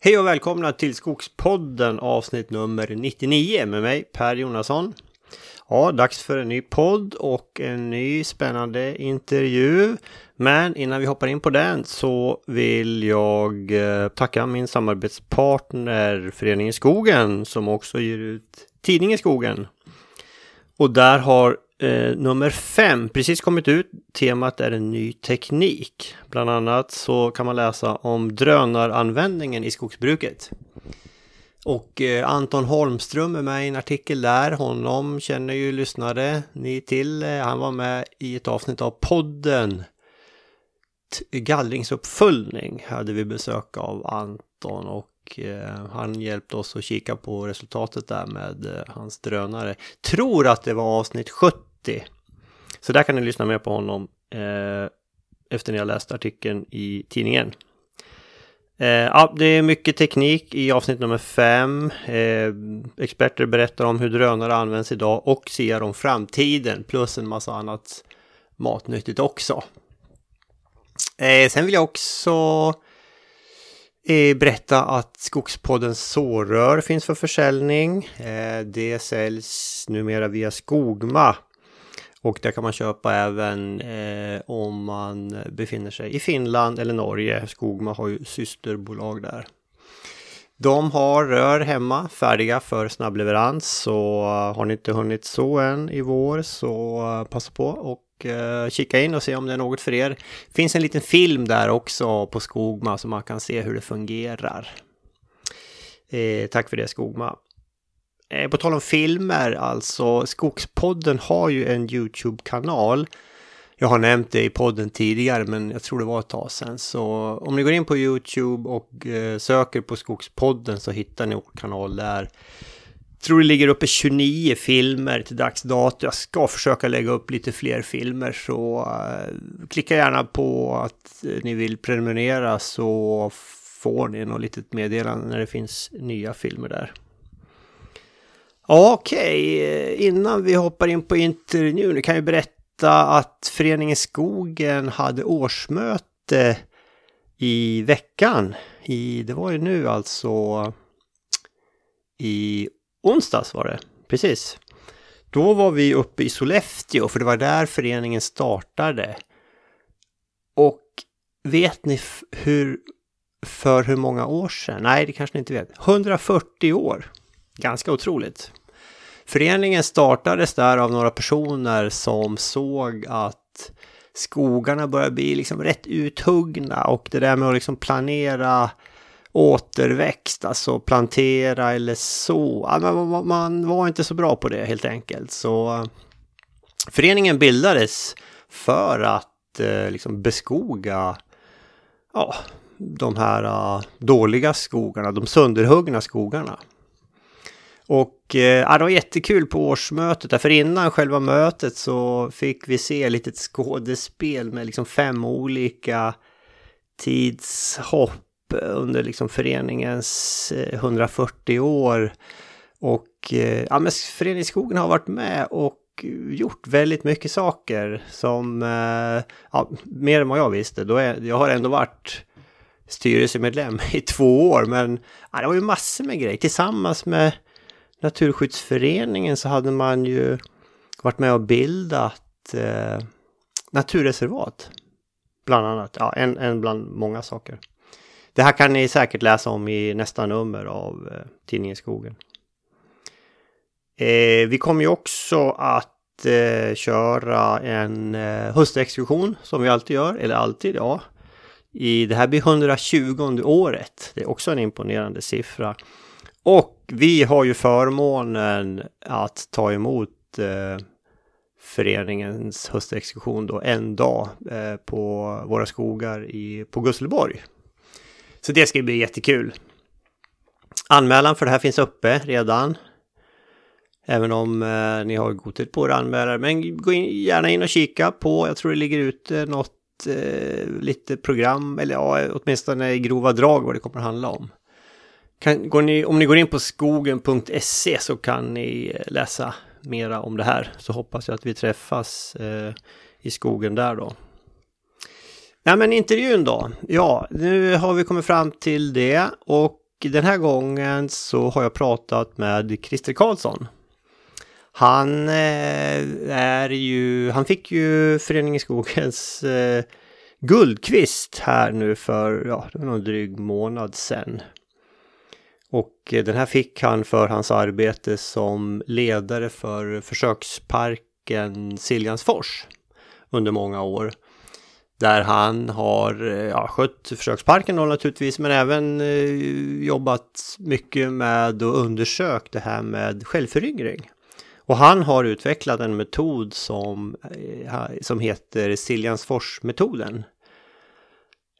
Hej och välkomna till Skogspodden avsnitt nummer 99 med mig Per Jonasson. Ja, dags för en ny podd och en ny spännande intervju. Men innan vi hoppar in på den så vill jag eh, tacka min samarbetspartner Föreningen Skogen som också ger ut tidningen Skogen. Och där har eh, nummer fem precis kommit ut. Temat är en ny teknik. Bland annat så kan man läsa om drönaranvändningen i skogsbruket. Och eh, Anton Holmström är med i en artikel där. Honom känner ju lyssnare ni till. Eh, han var med i ett avsnitt av podden Gallringsuppföljning hade vi besök av Anton och eh, han hjälpte oss att kika på resultatet där med eh, hans drönare. Tror att det var avsnitt 70 så där kan ni lyssna mer på honom eh, efter ni har läst artikeln i tidningen. Eh, ja, det är mycket teknik i avsnitt nummer fem. Eh, experter berättar om hur drönare används idag och ser om framtiden plus en massa annat matnyttigt också. Eh, sen vill jag också eh, berätta att Skogspoddens sårrör finns för försäljning. Eh, det säljs numera via Skogma och det kan man köpa även eh, om man befinner sig i Finland eller Norge. Skogma har ju systerbolag där. De har rör hemma färdiga för snabbleverans så eh, har ni inte hunnit så än i vår så eh, passa på och eh, kika in och se om det är något för er. finns en liten film där också på Skogma så man kan se hur det fungerar. Eh, tack för det Skogma. Eh, på tal om filmer, alltså Skogspodden har ju en YouTube-kanal. Jag har nämnt det i podden tidigare, men jag tror det var ett tag sedan. Så om ni går in på YouTube och eh, söker på Skogspodden så hittar ni vår kanal där. Jag tror det ligger uppe 29 filmer till dags dato. Jag ska försöka lägga upp lite fler filmer så eh, klicka gärna på att ni vill prenumerera så får ni något litet meddelande när det finns nya filmer där. Okej, okay. innan vi hoppar in på intervjun kan jag berätta att Föreningen Skogen hade årsmöte i veckan. I, det var ju nu alltså i onsdags var det, precis. Då var vi uppe i Sollefteå för det var där föreningen startade. Och vet ni hur, för hur många år sedan? Nej, det kanske ni inte vet. 140 år. Ganska otroligt. Föreningen startades där av några personer som såg att skogarna börjar bli liksom rätt uthuggna och det där med att liksom planera återväxt, alltså plantera eller så. Man var inte så bra på det helt enkelt. Så föreningen bildades för att eh, liksom beskoga ja, de här ah, dåliga skogarna, de sönderhuggna skogarna. Och eh, ja, det var jättekul på årsmötet, för innan själva mötet så fick vi se ett litet skådespel med liksom fem olika tidshopp under liksom föreningens eh, 140 år. Och eh, ja, men Föreningsskogen har varit med och gjort väldigt mycket saker som, ja, mer än vad jag visste. Då är, jag har ändå varit styrelsemedlem i två år, men ja, det var ju massor med grejer tillsammans med Naturskyddsföreningen så hade man ju varit med och bildat eh, naturreservat. Bland annat, ja en, en bland många saker. Det här kan ni säkert läsa om i nästa nummer av eh, tidningen Skogen. Eh, vi kommer ju också att eh, köra en eh, höstexkursion som vi alltid gör, eller alltid, ja. I, det här blir 120 året. Det är också en imponerande siffra. Och vi har ju förmånen att ta emot eh, föreningens höstexkursion då en dag eh, på våra skogar i, på Gusselborg. Så det ska bli jättekul. Anmälan för det här finns uppe redan. Även om eh, ni har god tid på er anmäla Men gå in, gärna in och kika på, jag tror det ligger ute något eh, lite program, eller ja, åtminstone i grova drag vad det kommer att handla om. Kan, går ni, om ni går in på skogen.se så kan ni eh, läsa mera om det här. Så hoppas jag att vi träffas eh, i skogen där då. Nej men intervjun då. Ja, nu har vi kommit fram till det och den här gången så har jag pratat med Christer Karlsson. Han eh, är ju, han fick ju Föreningen Skogens eh, guldkvist här nu för, ja, det var någon dryg månad sedan. Och eh, den här fick han för hans arbete som ledare för försöksparken Siljansfors under många år. Där han har eh, ja, skött försöksparken då naturligtvis men även eh, jobbat mycket med och undersökt det här med självföryngring. Och han har utvecklat en metod som, eh, som heter Siljansfors-metoden.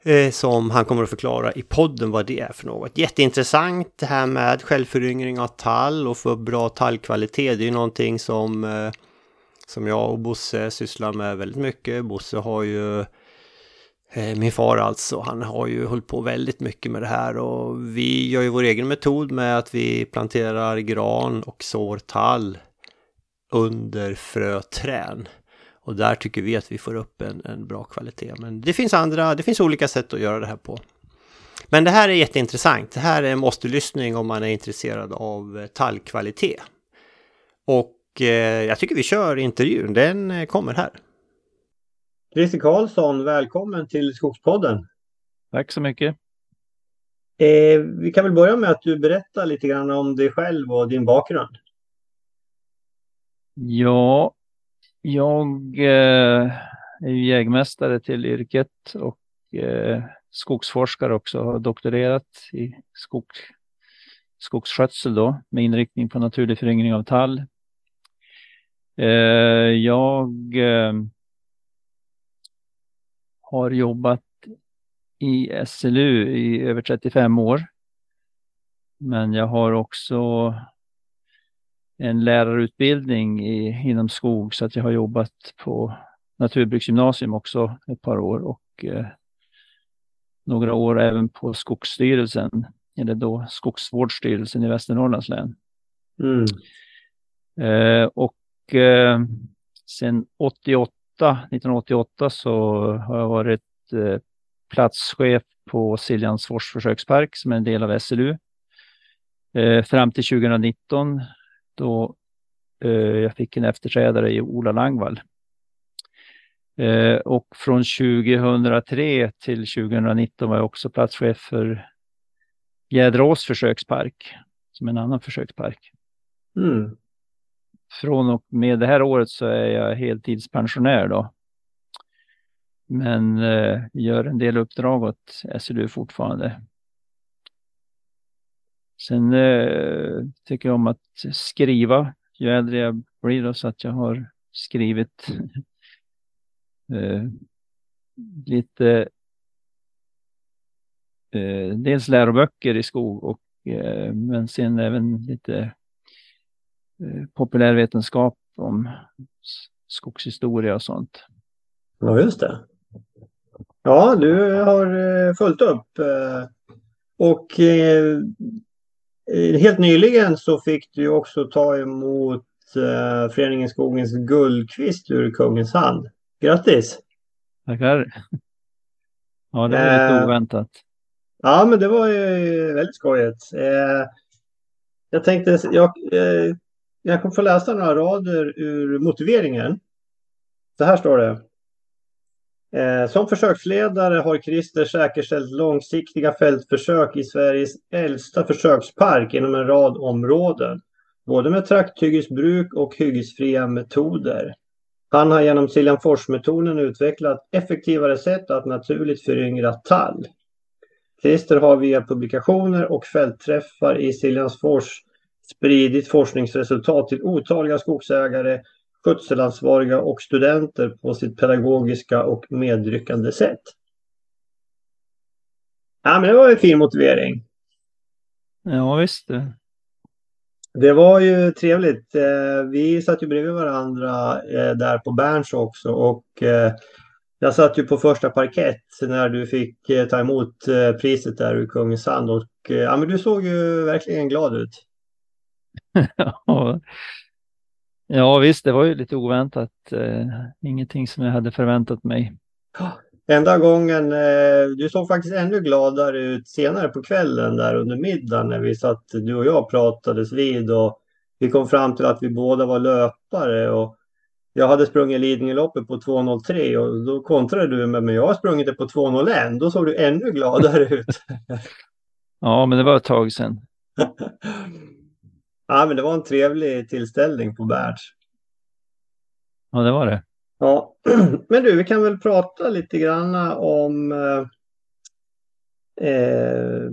Eh, som han kommer att förklara i podden vad det är för något. Jätteintressant det här med självföryngring av tall och få bra tallkvalitet. Det är ju någonting som, eh, som jag och Bosse sysslar med väldigt mycket. Bosse har ju eh, min far alltså, han har ju hållit på väldigt mycket med det här och vi gör ju vår egen metod med att vi planterar gran och sår tall under fröträn. Och där tycker vi att vi får upp en, en bra kvalitet. Men det finns andra, det finns olika sätt att göra det här på. Men det här är jätteintressant. Det här är en måste-lyssning om man är intresserad av tallkvalitet. Och eh, jag tycker vi kör intervjun, den eh, kommer här. Christer Karlsson, välkommen till Skogspodden. Tack så mycket. Eh, vi kan väl börja med att du berättar lite grann om dig själv och din bakgrund. Ja, jag eh, är ju jägmästare till yrket och eh, skogsforskare också. Har doktorerat i skog, skogsskötsel då med inriktning på naturlig föryngring av tall. Eh, jag eh, har jobbat i SLU i över 35 år. Men jag har också en lärarutbildning i, inom skog så att jag har jobbat på naturbruksgymnasium också ett par år och eh, några år även på Skogsstyrelsen, eller då Skogsvårdsstyrelsen i Västernorrlands län. Mm. Eh, och eh, sen 88, 1988 så har jag varit eh, platschef på Siljansfors försökspark som är en del av SLU. Eh, fram till 2019 då eh, jag fick en efterträdare i Ola Langvall. Eh, och från 2003 till 2019 var jag också platschef för Jäderås försökspark, som en annan försökspark. Mm. Från och med det här året så är jag heltidspensionär då. Men eh, gör en del uppdrag åt SLU fortfarande. Sen eh, tycker jag om att skriva. Ju äldre jag blir då, så att jag har skrivit eh, lite eh, dels läroböcker i skog och eh, men sen även lite eh, populärvetenskap om skogshistoria och sånt. Ja, just det. Ja, du har eh, följt upp eh, och Eh, helt nyligen så fick du också ta emot eh, Föreningen Skogens guldkvist ur kungens hand. Grattis! Tackar! Ja, det var lite eh, oväntat. Ja, men det var ju väldigt skojigt. Eh, jag tänkte, jag, eh, jag kommer få läsa några rader ur motiveringen. Så här står det. Eh, som försöksledare har Christer säkerställt långsiktiga fältförsök i Sveriges äldsta försökspark inom en rad områden, både med trakthyggesbruk och hyggesfria metoder. Han har genom Siljanforsmetoden utvecklat effektivare sätt att naturligt föryngra tall. Christer har via publikationer och fältträffar i Siljansfors spridit forskningsresultat till otaliga skogsägare skötselansvariga och studenter på sitt pedagogiska och medryckande sätt. Ja, men det var en fin motivering. Ja, visst. Det var ju trevligt. Eh, vi satt ju bredvid varandra eh, där på Berns också och eh, jag satt ju på första parkett när du fick ta emot priset där ur Kungens Sand och ja, men du såg ju verkligen glad ut. ja, Ja visst, det var ju lite oväntat. Eh, ingenting som jag hade förväntat mig. Enda gången, eh, du såg faktiskt ännu gladare ut senare på kvällen där under middagen när vi satt, du och jag pratades vid och vi kom fram till att vi båda var löpare och jag hade sprungit Lidingöloppet på 2.03 och då kontrade du med men jag har sprungit det på 2.01. Då såg du ännu gladare ut. ja, men det var ett tag sedan. ja, men det var en trevlig tillställning på Berns. Ja, det var det. Ja, men du, vi kan väl prata lite grann om eh,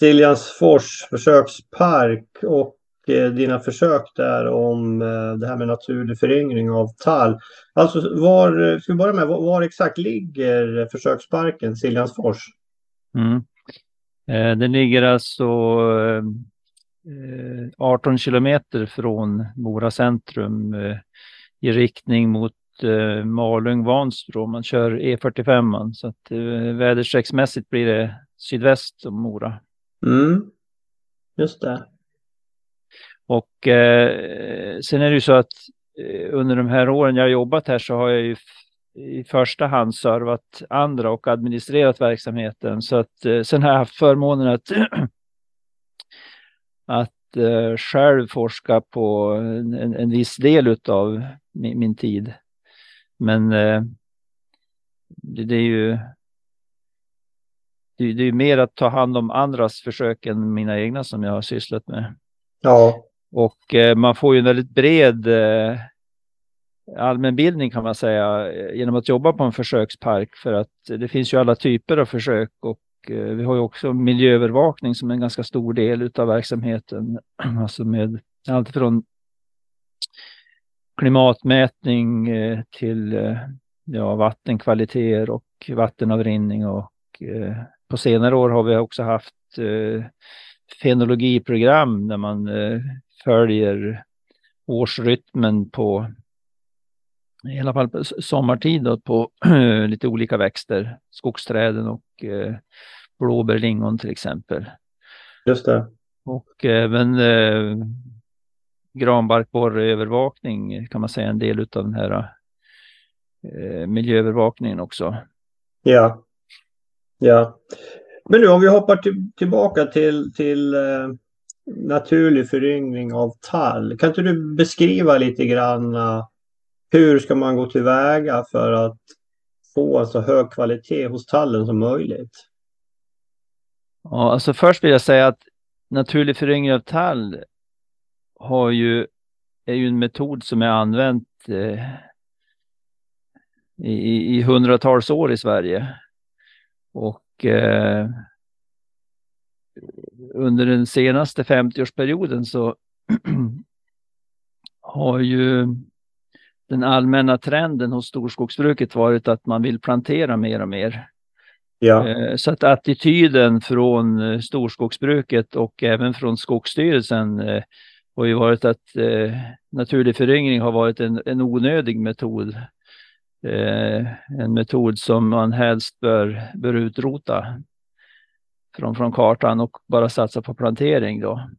Siljansfors försökspark och eh, dina försök där om eh, det här med naturlig föryngring av tall. Alltså var, ska vi börja med, var, var exakt ligger försöksparken Siljansfors? Mm. Eh, den ligger alltså 18 kilometer från Mora centrum i riktning mot eh, Malung, Vansbro. Man kör E45. Så att eh, väderstrecksmässigt blir det sydväst om Mora. Mm. Just det. Och eh, sen är det ju så att eh, under de här åren jag har jobbat här så har jag ju i första hand servat andra och administrerat verksamheten. Så att eh, sen har jag haft förmånen att, att eh, själv forska på en, en viss del av min, min tid. Men eh, det, det, är ju det, det är mer att ta hand om andras försök än mina egna som jag har sysslat med. Ja. Och eh, man får ju en väldigt bred eh, allmänbildning kan man säga genom att jobba på en försökspark för att det finns ju alla typer av försök och Eh, vi har ju också miljöövervakning som är en ganska stor del av verksamheten. Alltså med allt från klimatmätning eh, till eh, ja, vattenkvaliteter och vattenavrinning och eh, på senare år har vi också haft fenologiprogram där man följer årsrytmen på i alla fall på sommartid då, på lite olika växter, skogsträden och blåbär, lingon till exempel. Just det. Och även granbarkborreövervakning kan man säga en del av den här eh, miljöövervakningen också. Ja. Ja. Men nu om vi hoppar till, tillbaka till, till eh, naturlig föryngring av tall. Kan inte du beskriva lite grann uh, hur ska man gå tillväga för att få så hög kvalitet hos tallen som möjligt? Ja, alltså först vill jag säga att naturlig föryngring av tall har ju, är ju en metod som är använt eh, i, i hundratals år i Sverige. Och eh, under den senaste 50-årsperioden så har ju den allmänna trenden hos storskogsbruket varit att man vill plantera mer och mer. Ja. Eh, så att attityden från eh, storskogsbruket och även från Skogsstyrelsen eh, har ju varit att naturlig föryngring har varit en, en onödig metod. En metod som man helst bör, bör utrota från, från kartan och bara satsa på plantering då.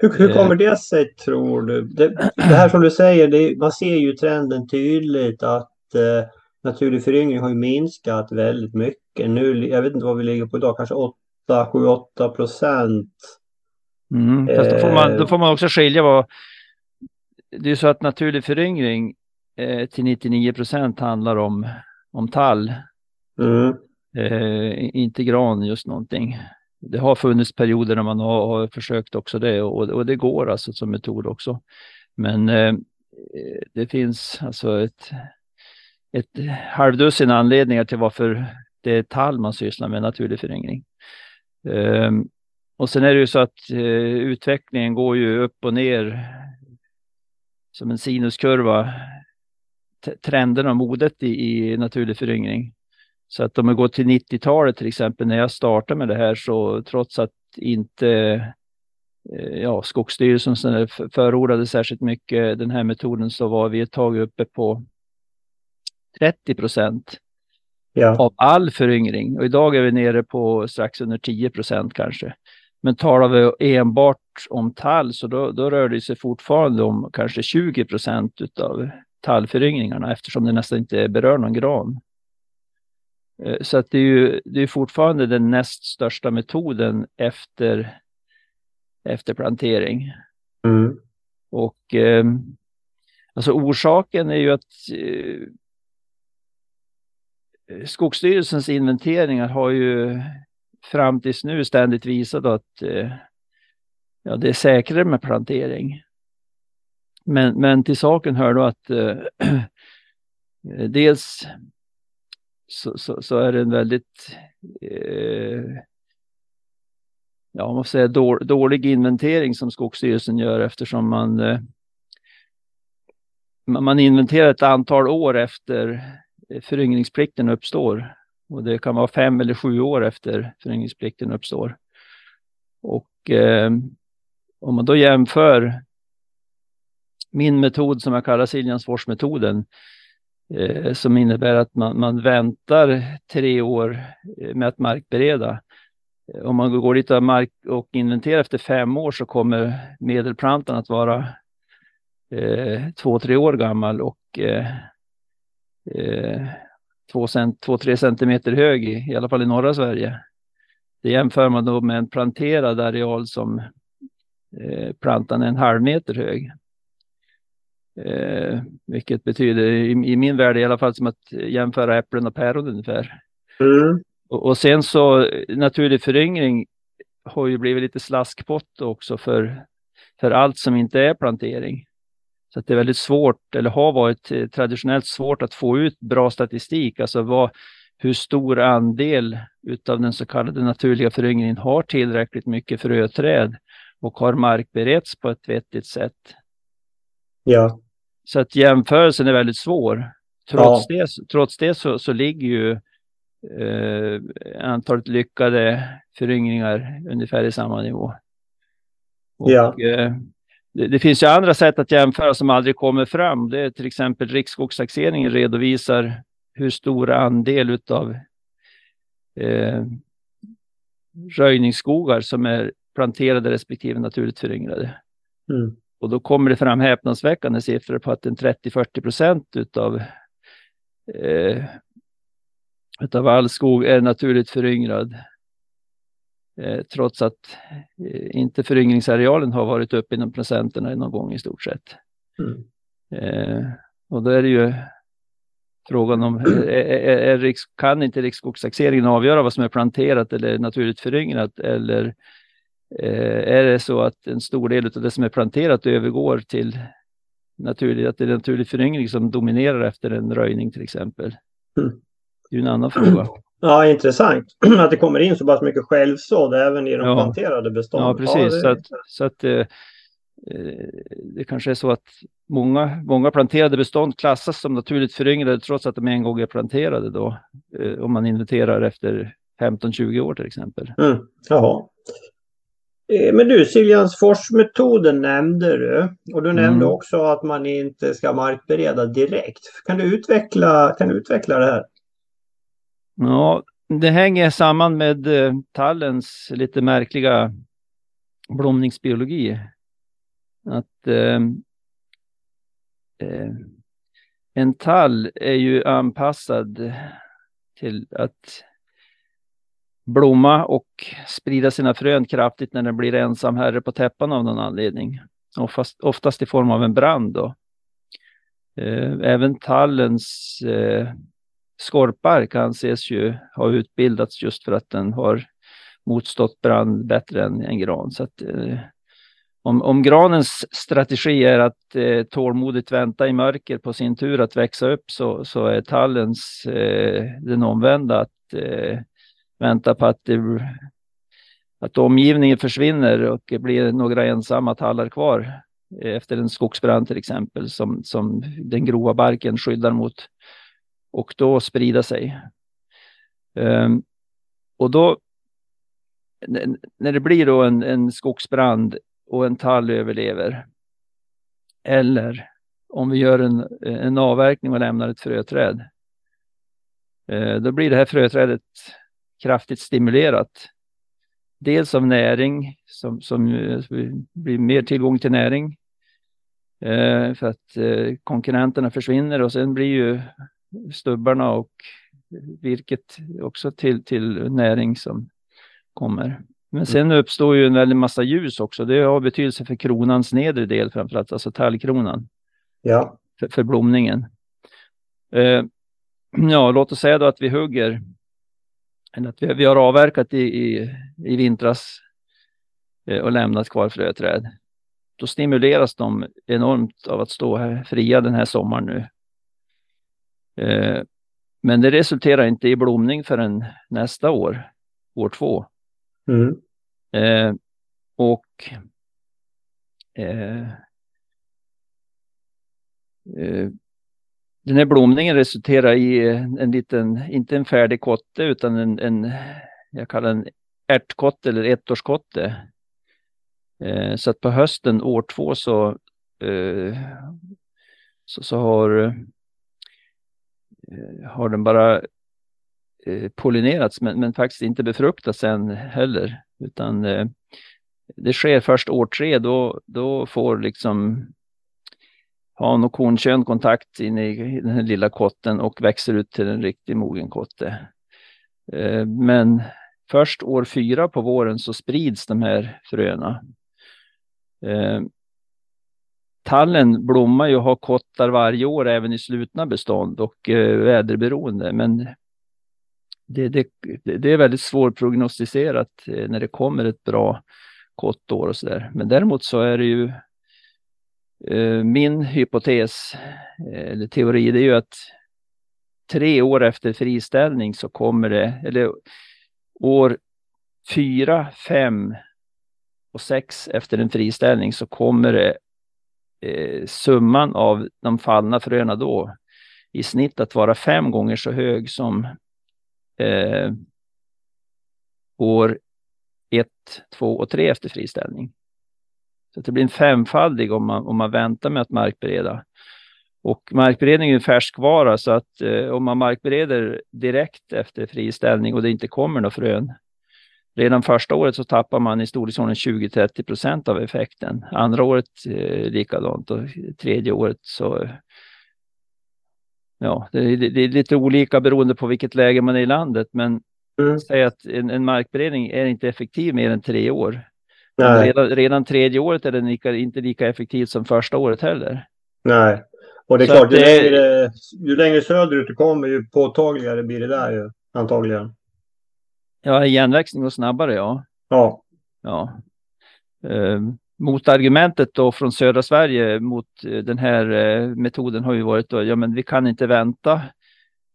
Hur, hur kommer det sig tror du? Det, det här som du säger, det, man ser ju trenden tydligt att eh, naturlig föryngring har minskat väldigt mycket. Nu, jag vet inte vad vi ligger på idag, kanske 8, 7, 8 procent Mm, fast då får, man, då får man också skilja vad... Det är så att naturlig föryngring eh, till 99 procent handlar om, om tall. Mm. Eh, inte gran just någonting. Det har funnits perioder när man har, har försökt också det och, och, det går alltså som metod också. Men eh, det finns alltså ett, ett halvdussin anledningar till varför det är tall man sysslar med naturlig föryngring. Eh, och sen är det ju så att eh, utvecklingen går ju upp och ner som en sinuskurva. T trenderna och modet i, i naturlig föryngring. Så att om vi går till 90-talet till exempel när jag startade med det här så trots att inte eh, ja, Skogsstyrelsen förordade särskilt mycket den här metoden så var vi ett tag uppe på 30 procent ja. av all föryngring. Och idag är vi nere på strax under 10 procent kanske. Men talar vi enbart om tall så då, då rör det sig fortfarande om kanske 20 procent av tallföryngringarna eftersom det nästan inte berör någon gran. Eh, så att det är ju det är fortfarande den näst största metoden efter, efter plantering. Mm. Och eh, alltså orsaken är ju att eh, Skogsstyrelsens inventeringar har ju fram tills nu ständigt visat att eh, ja, det är säkrare med plantering. Men, men till saken hör då att eh, dels så, så, så, är det en väldigt eh, ja, man får säga dålig inventering som Skogsstyrelsen gör eftersom man eh, man inventerar ett antal år efter föryngringsplikten uppstår. Och det kan vara fem eller sju år efter föryngringsplikten uppstår. Och eh, om man då jämför min metod som jag kallar Siljansforsmetoden eh, som innebär att man, man väntar tre år eh, med att markbereda. Eh, om man går dit och, mark och inventerar efter fem år så kommer medelplantan att vara eh, två, tre år gammal och eh, eh, två, cent, två, tre centimeter hög, i, i alla fall i norra Sverige. Det jämför man då med en planterad areal som eh, plantan är en halv meter hög. Eh, vilket betyder i, i, min värld i alla fall som att jämföra äpplen och päron ungefär. Mm. Och, och, sen så naturlig föryngring har ju blivit lite slaskpott också för, för allt som inte är plantering. Så det är väldigt svårt, eller har varit eh, traditionellt svårt att få ut bra statistik, alltså vad, hur stor andel utav den så kallade naturliga föryngringen har tillräckligt mycket fröträd och har markberetts på ett vettigt sätt. Ja. Så att jämförelsen är väldigt svår. Trots ja. det, trots det så, så ligger ju eh, antalet lyckade föryngringar ungefär i samma nivå. Och, ja. eh, det, det, finns ju andra sätt att jämföra som aldrig kommer fram. Det är till exempel Riksskogstaxeringen redovisar hur stor andel av eh, röjningsskogar som är planterade respektive naturligt föryngrade. Mm. Och då kommer det fram häpnadsväckande siffror på att en 30-40 procent utav, eh, utav all skog är naturligt föryngrad. Eh, trots att eh, inte föryngringsarealen har varit uppe inom procenterna någon gång i stort sett. Mm. Eh, och då är det ju frågan om, är, är, är kan inte riksskogstaxeringen avgöra vad som är planterat eller naturligt föryngrat eller är det så att en stor del av det som är planterat övergår till naturligt, att det är naturlig föryngring som dominerar efter en röjning till exempel. Mm. Det är en annan fråga. Ja, intressant att det kommer in så pass mycket självsådd även i de ja. planterade bestånden. Ja, precis. Ja, det... Så att, så att eh, eh, det kanske är så att många, många planterade bestånd klassas som naturligt föryngrade trots att de en gång är planterade då. Eh, om man inventerar efter 15-20 år till exempel. Mm. Jaha. Eh, men du, Siljansforsmetoden nämnde du och du nämnde mm. också att man inte ska markbereda direkt. Kan du utveckla, kan du utveckla det här? Ja, det hänger samman med eh, tallens lite märkliga blomningsbiologi. Att eh, eh, en tall är ju anpassad till att blomma och sprida sina frön kraftigt när den blir ensam herre på täppan av någon anledning. Oftast, oftast i form av en brand. Då. Eh, även tallens eh, skorpar anses ju ha utbildats just för att den har motstått brand bättre än en gran. Så att, eh, om, om, granens strategi är att eh, tålmodigt vänta i mörker på sin tur att växa upp så, så är tallens eh, den omvända att eh, vänta på att, det, att omgivningen försvinner och det blir några ensamma tallar kvar eh, efter en skogsbrand till exempel som, som den grova barken skyddar mot och då sprida sig. Um, och då när det blir då en, en skogsbrand och en tall överlever. Eller om vi gör en, en avverkning och lämnar ett fröträd. Eh, då blir det här fröträdet kraftigt stimulerat. Dels av näring som, som blir mer tillgång till näring. Eh, för att eh, konkurrenterna försvinner och sen blir ju stubbarna och virket också till, till näring som kommer. Men sen uppstår ju en väldig massa ljus också. Det har betydelse för kronans nedre del framförallt, alltså tallkronan. Ja. För, för blomningen. Eh, ja, låt oss säga då att vi hugger, eller att vi, vi har avverkat i, i, i vintras eh, och lämnat kvar fröträd. Då stimuleras de enormt av att stå här fria den här sommaren nu. Eh, men det resulterar inte i blomning förrän nästa år, år två. Mm. Eh, och eh, eh, den här blomningen resulterar i en liten, inte en färdig kotte utan en, en jag kallar den ärtkotte eller ettårskotte. Eh, så att på hösten år två så, eh, så, så, har, eh, har den bara eh, pollinerats men, men faktiskt inte befruktats än heller. Utan eh, det sker först år tre, då, då får liksom han och kornkön kontakt in i den här lilla kotten och växer ut till en riktig mogen kotte. Eh, men först år fyra på våren så sprids de här fröna. Eh, tallen blommar ju och har kottar varje år även i slutna bestånd och eh, väderberoende. Men det, det, det är väldigt svårprognostiserat när det kommer ett bra kottår och så där. Men däremot så är det ju Eh, min hypotes eh, eller teori det är ju att tre år efter friställning så kommer det, eller år fyra, fem och sex efter en friställning så kommer det eh, summan av de fallna fröna då i snitt att vara fem gånger så hög som eh, år ett, två och tre efter friställning. Så det blir en femfaldig om man, om man väntar med att markbereda. Och markberedning är en färskvara så att eh, om man markbereder direkt efter friställning och det inte kommer några frön. Redan första året så tappar man i storleksordningen 20-30 procent av effekten. Andra året eh, likadant och tredje året så Ja, det är, det är, lite olika beroende på vilket läge man är i landet, men mm. säg att en, en markberedning är inte effektiv mer än tre år. Redan, redan, tredje året är den lika, inte lika effektiv som första året heller. Nej, och det är så klart, ju, det... Längre, ju längre söderut du kommer ju påtagligare blir det där ju, antagligen. Ja, igenväxning och snabbare, ja. Ja. ja. Eh, motargumentet då från södra Sverige mot eh, den här eh, metoden har ju varit då, ja men vi kan inte vänta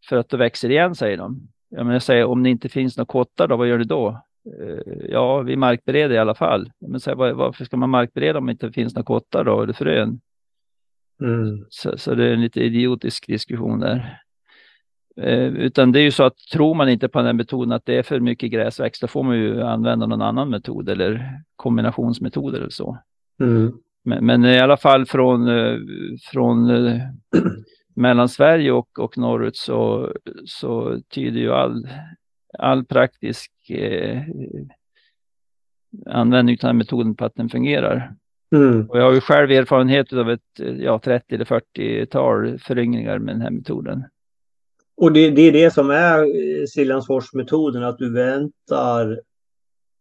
för att det växer igen, säger de. Ja, men jag säger om det inte finns några kottar då, vad gör du då? Eh, ja, vi markbereder i alla fall. Men så här, varför ska man markbereda om det inte finns några kottar då, eller frön? Mm. Så, så, det är en lite idiotisk diskussion där. Eh, utan det är ju så att tror man inte på den metoden att det är för mycket gräsväxt, då får man ju använda någon annan metod eller kombinationsmetoder eller så. Mm. Men, men, i alla fall från, eh, från eh, Mellansverige och, och norrut så, så tyder ju all, all praktisk eh, användning av den metoden på att den fungerar. Mm. Och jag har ju själv erfarenhet av ett ja, 30 eller 40-tal föryngringar med den här metoden. Och det, det är det som är eh, Siljansforsmetoden, att du väntar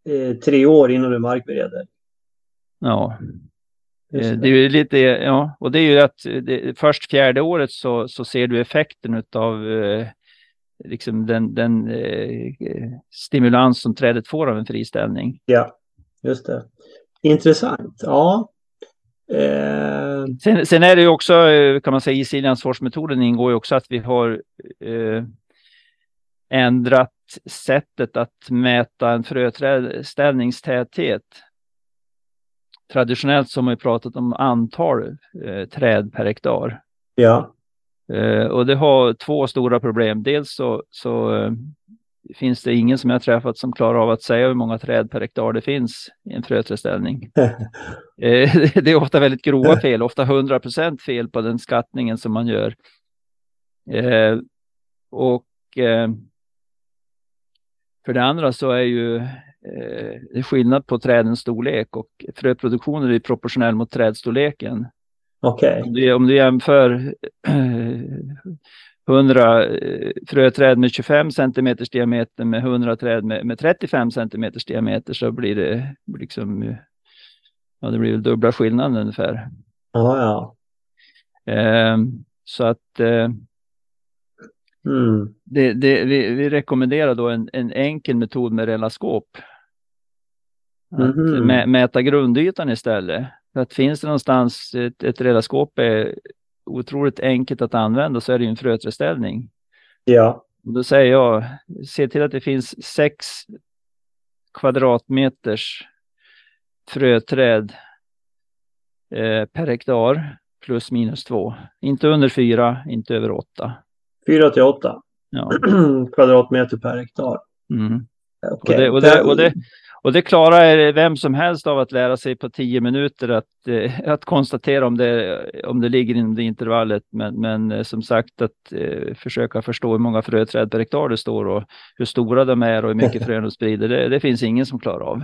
eh, tre år innan du markbereder? Ja. Det. Eh, det är lite, ja, och det är ju att det, först fjärde året så, så ser du effekten av eh, liksom den, den eh, stimulans som trädet får av en friställning. Ja, just det. Intressant. Ja. Eh... Sen, sen, är det ju också, eh, kan man säga, i Siljansforsmetoden ingår ju också att vi har eh, ändrat sättet att mäta en fröställningstäthet. Traditionellt så har man ju pratat om antal eh, träd per hektar. Ja. Uh, och det har två stora problem. Dels så, så uh, finns det ingen som jag träffat som klarar av att säga hur många träd per hektar det finns i en fröträdställning. uh, det är ofta väldigt grova fel, ofta 100 procent fel på den skattningen som man gör. och för det andra så är ju det är skillnad på trädens storlek och fröproduktionen är proportionell mot trädstorleken. Okay. Om, du, om du jämför 100 eh, fröträd med 25 cm diameter med 100 träd med, med 35 cm diameter så blir det liksom, ja det blir väl dubbla skillnaden ungefär. Ja, ja. Eh, så att eh, Mm. det, det, vi, vi rekommenderar då en, en enkel metod med relaskop. Att Mhm. mä, mäta grundytan istället. För att finns det någonstans ett, ett relaskop är otroligt enkelt att använda så är det ju en fröträdställning. Ja. Och Då säger jag, se till att det finns sex kvadratmeters fröträd eh, per hektar plus minus två. Inte under fyra, inte över åtta. 4 till 8 Ja. kvadratmeter per hektar. Mm. Och, Okej. det, och, det, och, det, och det klarar vem som helst av att lära sig på tio minuter att, eh, att konstatera om det, om det ligger inom det intervallet. Men, men eh, som sagt att eh, försöka förstå hur många fröträd per hektar det står och hur stora de är och hur mycket frön de sprider. Det, det finns ingen som klarar av.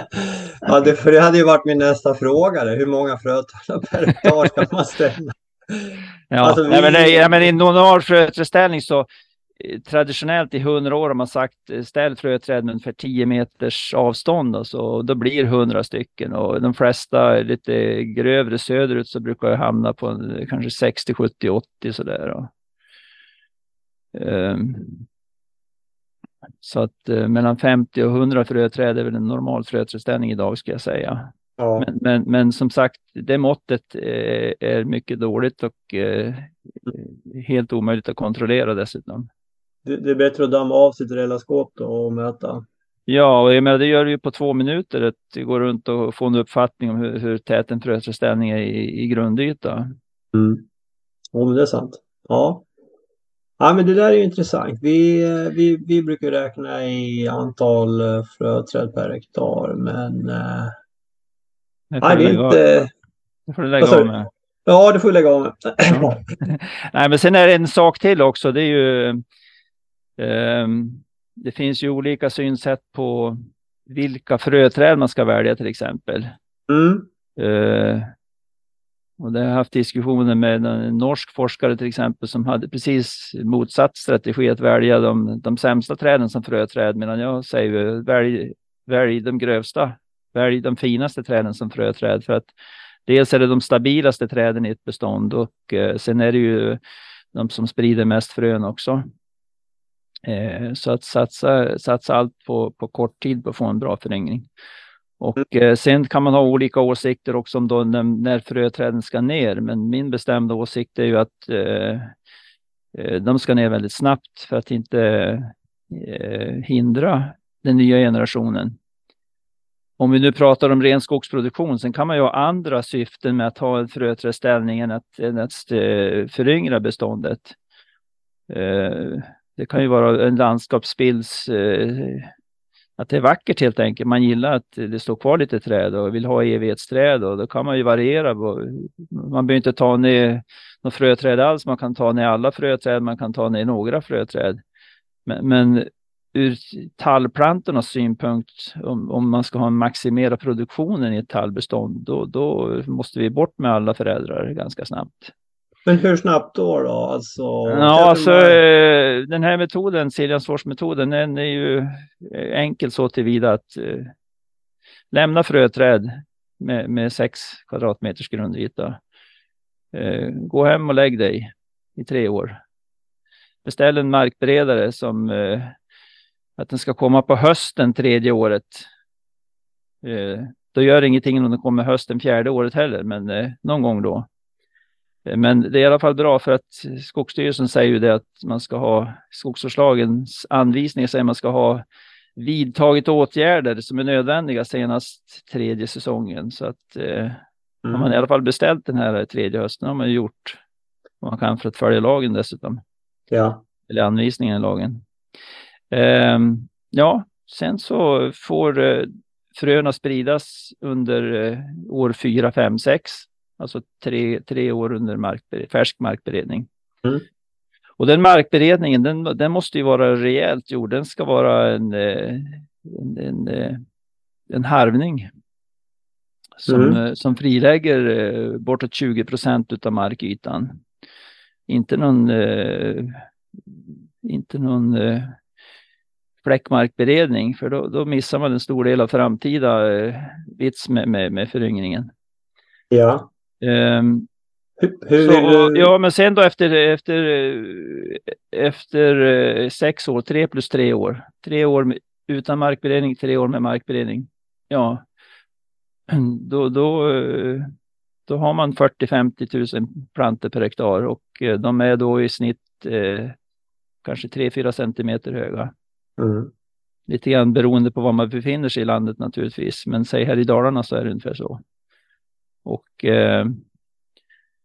ja, det, för det hade ju varit min nästa fråga. Hur många fröträd per hektar ska man ställa? Ja, Alltså, nej, men, vi- ja, men i normal fröträdställning så traditionellt i hundra år har man sagt eh, ställ fröträd ungefär 10 meters avstånd och så och då blir hundra stycken och de flesta lite grövre söderut så brukar jag hamna på en, kanske 60, 70, 80 sådär. Och, Ehm, så att eh, mellan 50 och 100 fröträd är väl en normal fröträdställning idag ska jag säga. Ja. Men, men, men som sagt, det måttet eh, är mycket dåligt och eh, helt omöjligt att kontrollera dessutom. Det, det är bättre att damma av sitt relaskop då och mäta. Ja, och jag menar, det gör du ju på två minuter att det går runt och få en uppfattning om hur, hur tät en fröträdställning är i, i grundyta. Mm. Ja, men det är sant. Ja. Ja, men det där är ju intressant. Vi, eh, vi, vi brukar räkna i antal eh, fröträd per hektar, men eh, Det får nej, du vi är inte... det får du lägga sa av du? med. Ja, det får vi lägga av med. Nej, men sen är det en sak till också. Det är ju. Ehm, det finns ju olika synsätt på vilka fröträd man ska välja till exempel. Mm. Eh, och det har jag haft diskussioner med en norsk forskare till exempel som hade precis motsatt strategi att välja de, de sämsta träden som fröträd medan jag säger välj, välj de grövsta, välj de finaste träden som fröträd för att dels är det de stabilaste träden i ett bestånd och eh, sen är det ju de som sprider mest frön också. Eh, så att satsa, satsa allt på, på kort tid på att få en bra föryngring. Och eh, sen kan man ha olika åsikter också om då när, när fröträden ska ner. Men min bestämda åsikt är ju att eh, eh, de ska ner väldigt snabbt för att inte eh, hindra den nya generationen. Om vi nu pratar om ren skogsproduktion, sen kan man ju ha andra syften med att ha en fröträdställning än att, än att eh, föryngra beståndet. Det kan ju vara en landskapsbilds eh, att det är vackert helt enkelt. Man gillar att det står kvar lite träd och vill ha evighetsträd och då kan man ju variera. Man behöver inte ta ner några fröträd alls. Man kan ta ner alla fröträd. Man kan ta ner några fröträd. Men, men ur tallplantornas synpunkt, om, om man ska ha en maximera produktionen i ett tallbestånd, då, då måste vi bort med alla föräldrar ganska snabbt. Men hur snabbt då? då? Alltså, Ja, alltså eh, den här metoden, Siljansforsmetoden, den är ju eh, enkel så tillvida att eh, lämna fröträd med, med sex kvadratmeters grundyta. Eh, gå hem och lägg dig i tre år. Beställ en markberedare som eh, att den ska komma på hösten tredje året. Eh, då gör det ingenting om den kommer hösten fjärde året heller, men eh, någon gång då. Eh, Men det är i alla fall bra för att Skogsstyrelsen säger ju det att man ska ha skogsvårdslagens anvisningar säger man ska ha vidtagit åtgärder som är nödvändiga senast tredje säsongen. Så att eh, Mm. har man i alla fall beställt den här tredje hösten har man ju gjort vad man kan för att följa lagen dessutom. Ja. Eller anvisningen i lagen. Ehm, ja, sen så får eh, fröna spridas under eh, år 4, 5, 6. Alltså tre, tre år under markbered, färsk markberedning. Mm. Och den markberedningen, den, den måste ju vara rejält gjord. Den ska vara en, eh, en, en, eh, en harvning. Som, Mm. eh, som frilägger bortåt 20 procent av markytan. inte någon, inte någon fläckmarkberedning för då, då missar man en stor del av framtida vits med, med, med föryngringen. Ja. Um, hur, hur så. Ja, men sen då efter, efter, efter sex år, tre plus tre år, tre år utan markberedning, tre år med markberedning. Ja, då, då, då har man 40-50 000 plantor per hektar och de är då i snitt eh, kanske 3-4 centimeter höga. Mm. Lite grann beroende på var man befinner sig i landet naturligtvis. Men säg här i Dalarna så är det ungefär så. Och eh,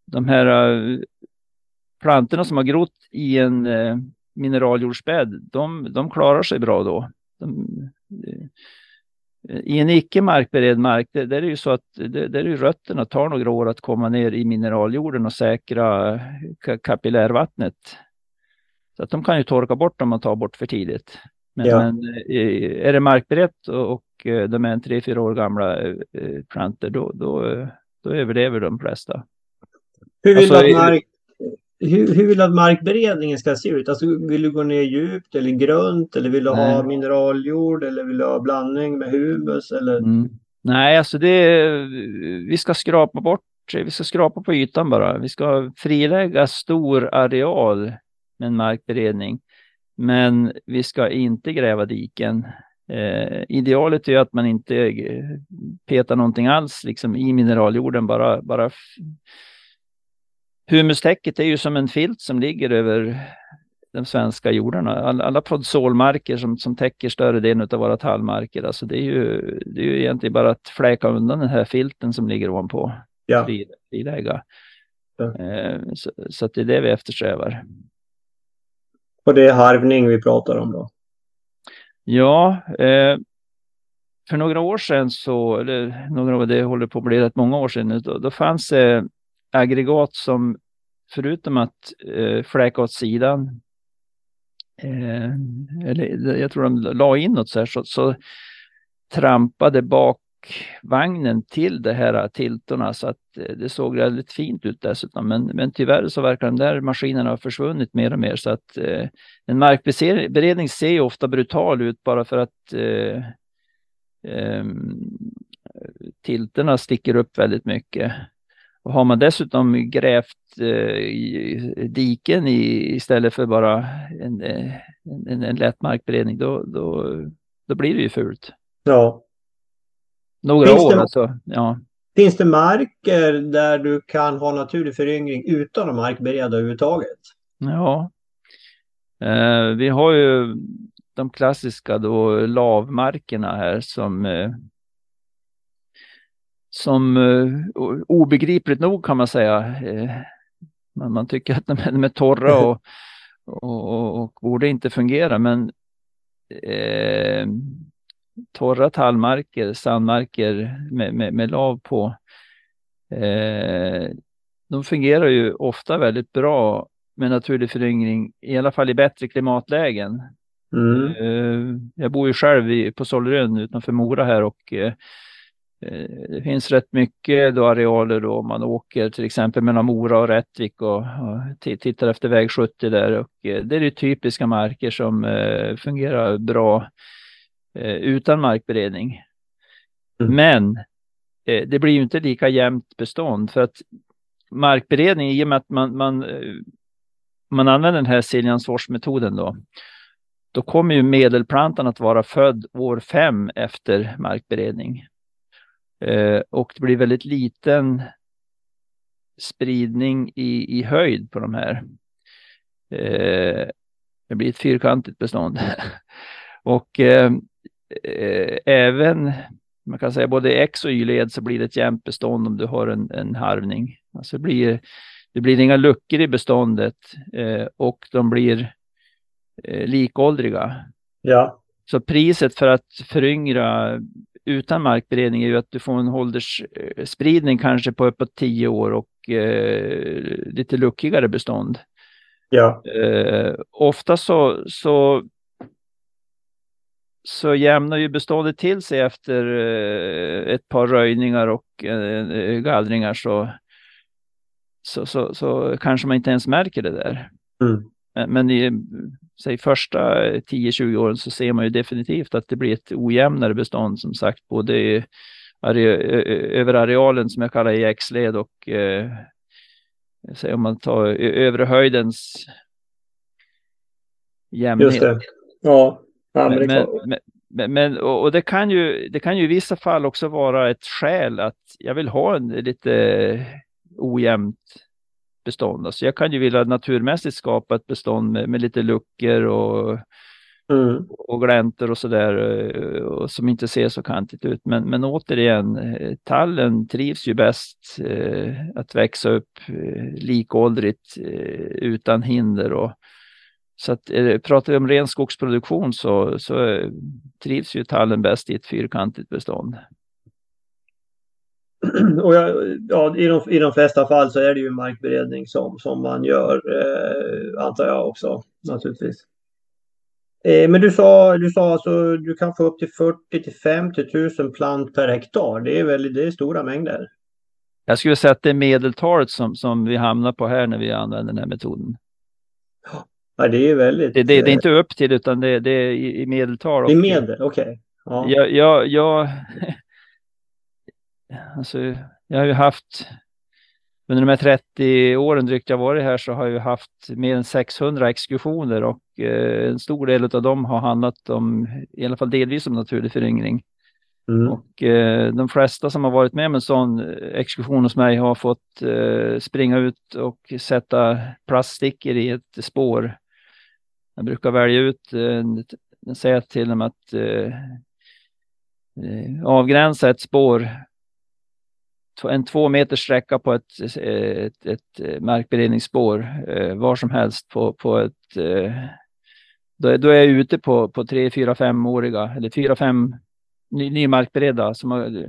de här eh, plantorna som har grott i en eh, mineraljordsbädd, de, de klarar sig bra då. De, eh, I en icke markberedd mark, där, är det ju så att där, är rötterna tar några år att komma ner i mineraljorden och säkra kapillärvattnet. Så att de kan ju torka bort om man tar bort för tidigt. Men, ja. men eh, är det markberett och, och eh, de är en tre, fyra år gamla eh, plantor, då, då, då överlever de flesta. Hur vill, alltså, mark, hur, hur vill du att markberedningen ska se ut? Alltså, vill du gå ner djupt eller grunt eller vill du nej. ha mineraljord eller vill du ha blandning med humus? Eller? Mm. Nej, alltså det, vi ska skrapa bort, vi ska skrapa på ytan bara. Vi ska frilägga stor areal med en markberedning. Men vi ska inte gräva diken. Eh, idealet är att man inte eh, petar någonting alls liksom i mineraljorden, bara, bara Humustäcket är ju som en filt som ligger över de svenska jordarna. Alla, alla podsolmarker som, som täcker större delen av våra tallmarker. Alltså det, är ju, det är ju egentligen bara att fläka undan den här filten som ligger ovanpå. Ja. Frilägga. Ja. Eh, så, så det är det vi eftersträvar. Och det är harvning vi pratar om då? Ja, eh, för några år sedan så, eller några år, det håller på att bli rätt många år sedan, då, då fanns det eh, aggregat som förutom att eh, fläka åt sidan, eh, eller jag tror de la in något så här, så, så trampade bak vagnen till de här tiltorna så att eh, det såg väldigt fint ut dessutom. Men, men tyvärr så verkar de där maskinerna ha försvunnit mer och mer så att eh, en markberedning ser ju ofta brutal ut bara för att eh, eh, tilterna sticker upp väldigt mycket. Och har man dessutom grävt eh, diken i, istället för bara en, eh, en, en, en lätt markberedning, då, då, då blir det ju fult. Ja, några finns år det, alltså. Ja. Finns det marker där du kan ha naturlig föryngring utan att markbereda överhuvudtaget? Ja. Eh, vi har ju de klassiska då lavmarkerna här som eh, som eh, obegripligt nog kan man säga. Eh, man, man, tycker att de är, de är torra och, och, och, och, borde inte fungera men eh, torra tallmarker, sandmarker med, med, med lav på. Eh, de fungerar ju ofta väldigt bra med naturlig föryngring, i alla fall i bättre klimatlägen. Mm. Eh, jag bor ju själv i, på Sollerön utanför Mora här och eh, det finns rätt mycket då arealer då man åker till exempel mellan Mora och Rättvik och, och tittar efter väg 70 där och eh, det är det typiska marker som eh, fungerar bra Eh, utan markberedning. Mm. Men eh, det blir ju inte lika jämnt bestånd för att markberedning i och med att man, man, eh, man använder den här Siljansforsmetoden då. Då kommer ju medelplantan att vara född år fem efter markberedning. Eh, och det blir väldigt liten spridning i, i höjd på de här. Eh, det blir ett fyrkantigt bestånd. och eh, eh, även man kan säga både X och Y-led så blir det ett jämnt bestånd om du har en, en harvning. Alltså det blir, det blir inga luckor i beståndet eh, och de blir eh, likåldriga. Ja. Så priset för att föryngra utan markberedning är ju att du får en åldersspridning kanske på uppåt tio år och eh, lite luckigare bestånd. Ja. Eh, ofta så, så så jämnar ju beståndet till sig efter eh, ett par röjningar och eh, gallringar så så, så, så kanske man inte ens märker det där. Mm. Men i säg, första 10-20 åren så ser man ju definitivt att det blir ett ojämnare bestånd som sagt, både över arealen som jag kallar i X-led och eh, säg, om man tar övre höjdens jämnhet. Just det. Ja men, men, men, och det kan, ju, det kan ju i vissa fall också vara ett skäl att jag vill ha en lite ojämnt bestånd. Alltså jag kan ju vilja naturmässigt skapa ett bestånd med, med lite luckor och, mm. och gläntor och sådär som inte ser så kantigt ut. Men, men återigen, tallen trivs ju bäst eh, att växa upp eh, likåldrigt eh, utan hinder. Och, så att, eh, pratar vi om ren skogsproduktion så, så eh, trivs ju tallen bäst i ett fyrkantigt bestånd. och jag, ja, i, de, i de flesta fall så är det ju markberedning som, som man gör, eh, antar jag också naturligtvis. Eh, men du sa, du sa alltså du kan få upp till 40 till 50 000 plant per hektar. Det är väl det är stora mängder. Jag skulle säga att det är medeltalet som, som vi hamnar på här när vi använder den här metoden. Ja, det är väldigt. Det, det, det är inte upp till utan det, det är i, i medeltal. Det är medel, okej. Okay. Ja. Jag, jag, jag, Alltså, jag har ju haft under de här 30 åren drygt jag varit här så har jag haft mer än 600 exkursioner och eh, en stor del av dem har handlat om, i alla fall delvis om naturlig föryngring. Mm. Och eh, de flesta som har varit med om en sån exkursion hos mig har fått eh, springa ut och sätta plaststickor i ett spår. Jag brukar välja ut, eh, säga till dem att eh, eh, avgränsa ett spår en två meters sträcka på ett, ett, ett markberedningsspår eh, var som helst på, på ett eh, då, då är jag ute på, på tre, fyra, femåriga eller fyra, fem ny, nymarkberedda som har,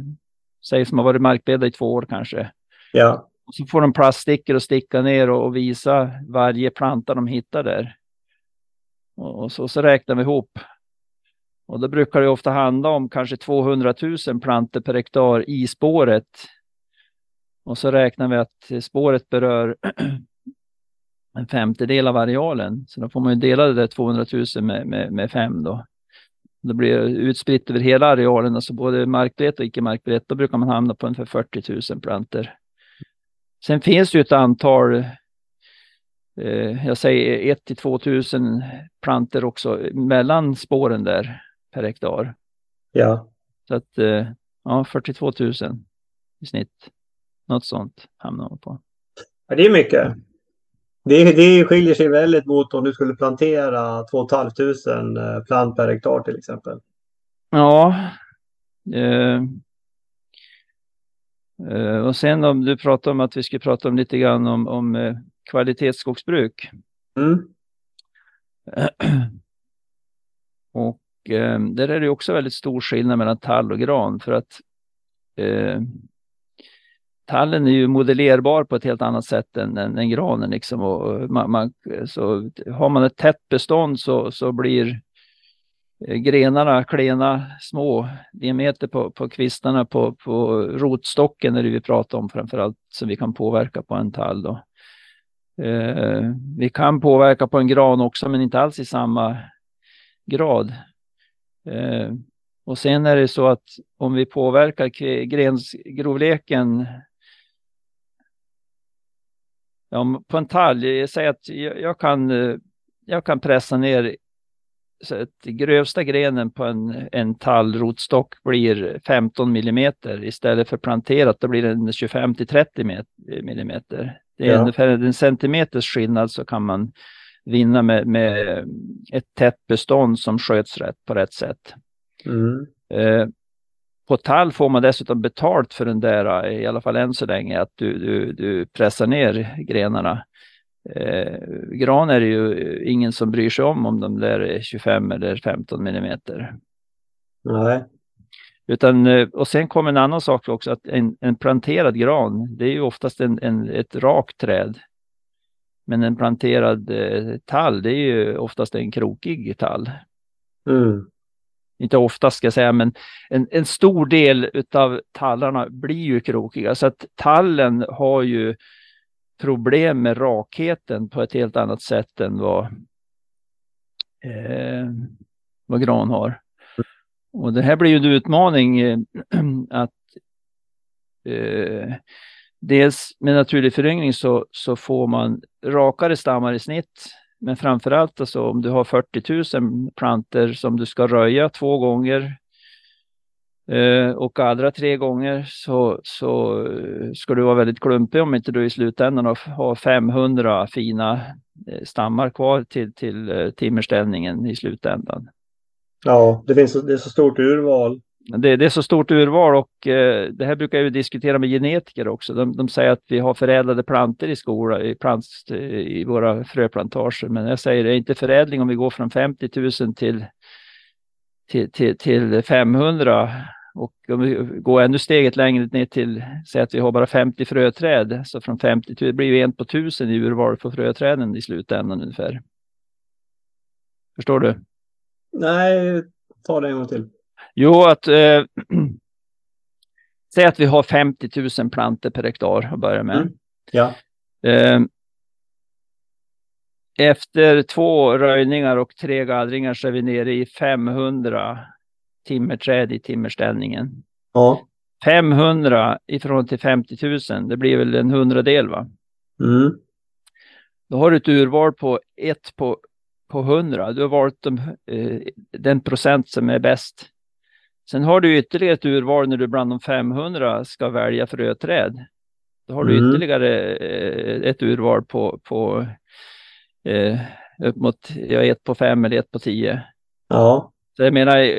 säg som har varit markberedda i två år kanske. Ja. Och så får de plaststickor och sticka ner och, och, visa varje planta de hittar där. Och, och så, så räknar vi ihop. Och då brukar det ofta handla om kanske 200 000 plantor per hektar i spåret och så räknar vi att spåret berör en femtedel av arealen. Så då får man ju dela det där 200 000 med, med, med fem då. Det blir utspritt över hela arealen, alltså både markbrett och icke markbrett. Då brukar man hamna på ungefär 40 000 planter. Sen finns det ju ett antal, jag säger 1 till 2 000 planter också mellan spåren där per hektar. Ja. Så att, eh, ja, 42 000 i snitt. Något sånt hamnar man på. Ja, det är mycket. Det, det skiljer sig väldigt mot om du skulle plantera 2 500 eh, plant per hektar till exempel. Ja. Eh, eh, och sen om du pratar om att vi ska prata om lite grann om, om eh, kvalitetsskogsbruk. Mm. och eh, där är det också väldigt stor skillnad mellan tall och gran för att eh, tallen är ju modellerbar på ett helt annat sätt än, än, än granen. Liksom. Och man, man, så har man ett tätt bestånd så, så blir eh, grenarna klena, små diameter på, på kvistarna på, på rotstocken är det vi pratar om framförallt som vi kan påverka på en tall. Då. Eh, vi kan påverka på en gran också men inte alls i samma grad. Eh, och sen är det så att om vi påverkar grensgrovleken Ja, på en tall, jag säger att jag, jag, kan, eh, jag kan pressa ner så att grövsta grenen på en, en tallrotstock blir 15 millimeter istället för planterat, då blir den 25 till 30 millimeter. Det är ja. ungefär en centimeters skillnad så kan man vinna med, med ett tätt bestånd som sköts rätt på rätt sätt. Mm. Eh, på tall får man dessutom betalt för den där, i alla fall än så länge, att du, du, du pressar ner grenarna. Eh, gran är det ju ingen som bryr sig om om de där är 25 eller 15 millimeter. Nej. Utan, eh, och sen kommer en annan sak också, att en, en planterad gran, det är ju oftast en, en, ett rakt träd. Men en planterad eh, tall, det är ju oftast en krokig tall. Mm inte ofta ska jag säga, men en, en stor del av tallarna blir ju krokiga. Så att tallen har ju problem med rakheten på ett helt annat sätt än vad, eh, vad gran har. Och det här blir ju en utmaning eh, att eh, dels med naturlig föryngring så, så får man rakare stammar i snitt. Men framförallt alltså om du har 40 000 planter som du ska röja två gånger eh, och allra tre gånger så, så eh, ska du vara väldigt klumpig om inte du i slutändan har 500 fina eh, stammar kvar till, till eh, timmerställningen i slutändan. Ja, det finns det är så stort urval. Det, det, är så stort urval och eh, det här brukar jag diskutera med genetiker också. De, de, säger att vi har förädlade planter i skola, i, plant, eh, i våra fröplantager. Men jag säger det är inte förädling om vi går från 50 000 till, till, till, till 500. Och om vi går ännu steget längre ner till, säg att vi har bara 50 fröträd, så från 50 till, det blir det en på tusen i urval på fröträden i slutändan ungefär. Förstår du? Nej, ta det en gång till. Jo, att eh, säg att vi har 50 000 planter per hektar att börja med. Mm. Ja. Eh, efter två röjningar och tre gallringar så är vi nere i 500 timmerträd i timmerställningen. Ja. 500 ifrån till 50 000, det blir väl en hundradel va? Mm. Då har du ett urval på ett på på 100. Du har valt de, eh, den procent som är bäst. Sen har du ytterligare ett urval när du bland de 500 ska välja fröträd. Då har du mm. ytterligare eh, ett urval på, på eh, upp mot ja, ett på fem eller ett på tio. Ja. Så jag menar,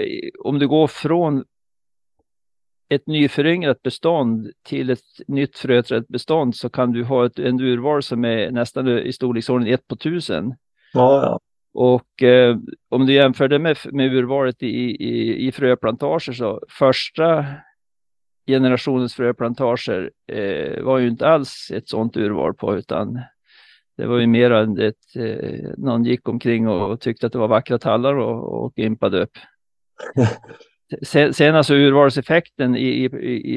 om du går från ett nyföryngrat bestånd till ett nytt fröträdbestånd så kan du ha ett en urval som är nästan i storleksordning ett på tusen. Ja, ja. Och eh, om du jämför det med, med urvalet i, i, i fröplantager så första generationens fröplantager eh, var ju inte alls ett sådant urval på utan det var ju mer än ett, eh, någon gick omkring och, och, tyckte att det var vackra tallar och, och impade upp. sen, sen alltså urvalseffekten i, i,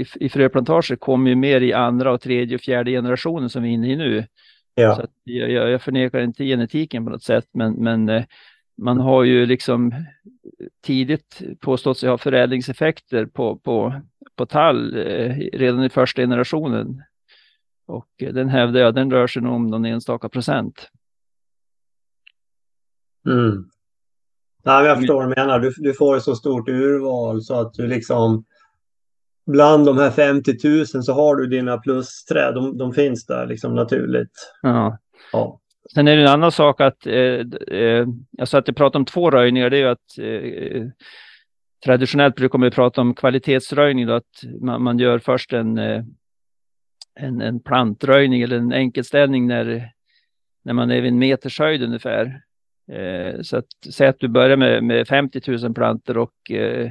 i, i fröplantager kom ju mer i andra och tredje och fjärde generationen som vi är inne i nu. Ja. Så jag, jag, förnekar inte genetiken på något sätt, men, men eh, man har ju liksom tidigt påstått sig ha förädlingseffekter på, på, på tall eh, redan i första generationen. Och den hävdar jag, den rör sig nog om någon enstaka procent. Mm. Nej, jag förstår vad du menar. Du, du får ett så stort urval så att du liksom bland de här 50 000 så har du dina plusträd. De, de finns där liksom naturligt. Ja. ja. Sen är det en annan sak att, eh, eh, alltså att jag pratar om två röjningar, det är ju att eh, traditionellt brukar man prata om kvalitetsröjning, då, att man, man gör först en, eh, en, en plantröjning eller en enkelställning när, när man är vid en meters höjd ungefär. Eh, så att säg att du börjar med, med 50 000 planter och eh,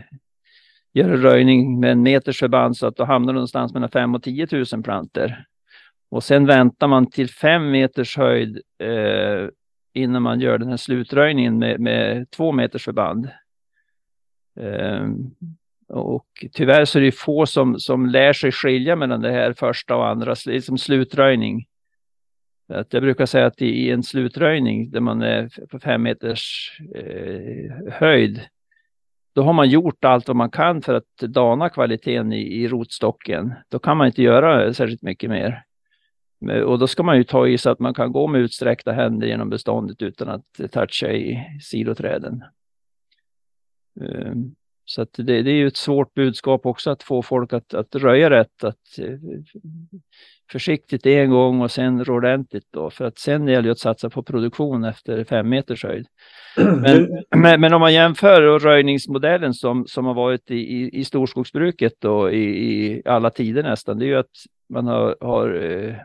gör en röjning med en meters förband så att då hamnar du någonstans mellan 5 och 10 000 planter. Och sen väntar man till 5 meters höjd eh, innan man gör den här slutröjningen med, med 2 meters förband. Eh, och tyvärr så är det få som, som lär sig skilja mellan det här första och andra, liksom slutröjning. Att jag brukar säga att i en slutröjning där man är på fem meters eh, höjd då har man gjort allt vad man kan för att dana kvaliteten i, i rotstocken. Då kan man inte göra särskilt mycket mer. Och då ska man ju ta i så att man kan gå med utsträckta händer genom beståndet utan att toucha i sidoträden. Ehm, så det, det är ju ett svårt budskap också att få folk att, att röja rätt. Att, eh, försiktigt en gång och sen ordentligt då. För att sen gäller det att satsa på produktion efter fem meters höjd. Men, men, men, om man jämför röjningsmodellen som, som har varit i, i, i storskogsbruket då, i, i alla tider nästan, det är ju att man har, har eh,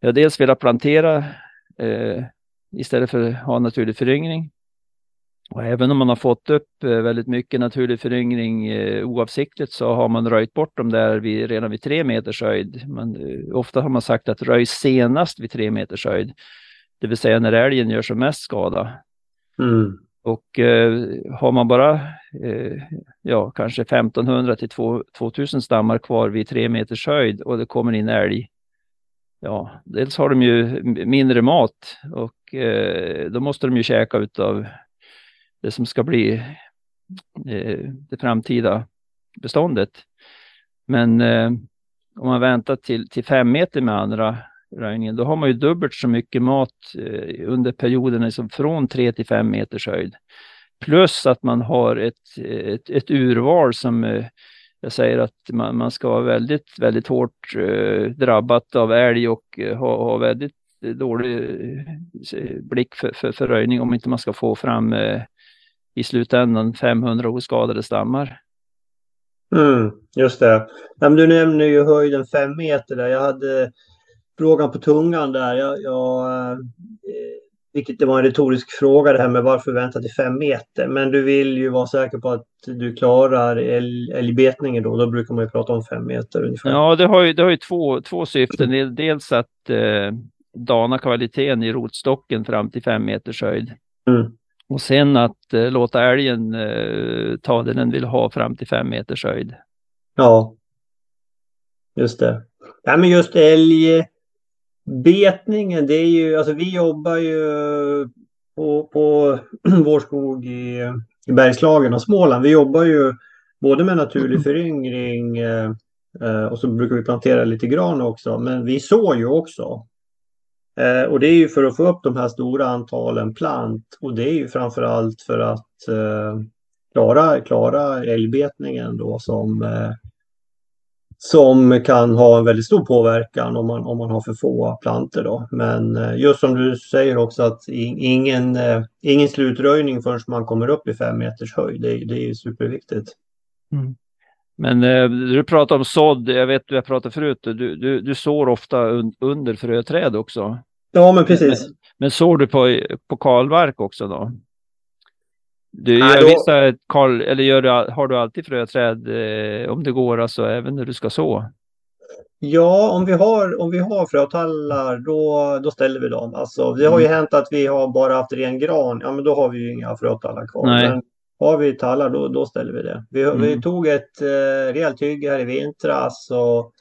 ja, dels velat plantera eh, istället för att ha naturlig föryngring. Och även om man har fått upp eh, väldigt mycket naturlig föryngring eh, oavsiktligt så har man röjt bort dem där vid, redan vid tre meters höjd. Man, eh, ofta har man sagt att röj senast vid tre meters höjd, det vill säga när älgen gör som mest skada. Mm. Och eh, har man bara eh, ja, kanske 1500 till 2000 stammar kvar vid tre meters höjd och det kommer in älg ja, dels har de ju mindre mat och eh, då måste de ju käka utav det som ska bli eh, det framtida beståndet. Men eh, om man väntar till, till fem meter med andra röjningen, då har man ju dubbelt så mycket mat eh, under perioden liksom från tre till fem meters höjd. Plus att man har ett, ett, ett urval som eh, jag säger att man, man ska vara väldigt, väldigt hårt eh, drabbat av älg och eh, ha, ha väldigt dålig eh, blick för, för, för röjning om inte man ska få fram eh, i slutändan 500 oskadade stammar. Mm, just det. Ja, du nämner ju höjden fem meter där. Jag hade frågan på tungan där. Jag, jag, eh, vilket det var en retorisk fråga det här med varför vänta till fem meter. Men du vill ju vara säker på att du klarar älgbetningen då. Då brukar man ju prata om fem meter ungefär. Ja, det har ju, det har ju två, två syften. Dels att eh, dana kvaliteten i rotstocken fram till fem meters höjd. Mm. Och sen att eh, låta älgen eh, ta det den vill ha fram till fem meters höjd. Ja, just det. Ja, men just älgbetningen, det är ju, alltså vi jobbar ju på, på vår skog i, i Bergslagen och Småland. Vi jobbar ju både med naturlig föryngring eh, eh, och så brukar vi plantera lite gran också. Men vi sår ju också. Eh, och det är ju för att få upp de här stora antalen plant och det är ju framförallt för att eh, klara, klara älgbetningen då som, eh, som kan ha en väldigt stor påverkan om man, om man har för få planter då. Men eh, just som du säger också att ingen, eh, ingen slutröjning förrän man kommer upp i fem meters höjd. Det, det är ju superviktigt. Mm. Men eh, du pratar om sådd, jag vet du har pratat förut, du, du, du sår ofta un, under fröträd också. Ja, men precis. Men, men sår du på, på kalmark också då? Du gör då... vissa kal, eller gör du, har du alltid fröträd eh, om det går, alltså även när du ska så? Ja, om vi har, om vi har frötallar då, då ställer vi dem. Alltså, det har ju mm. hänt att vi har bara haft ren gran. Ja, men då har vi ju inga frötallar kvar. Nej. Men har vi tallar då, då ställer vi det. Vi, mm. vi tog ett eh, rejält hygge här i vintras och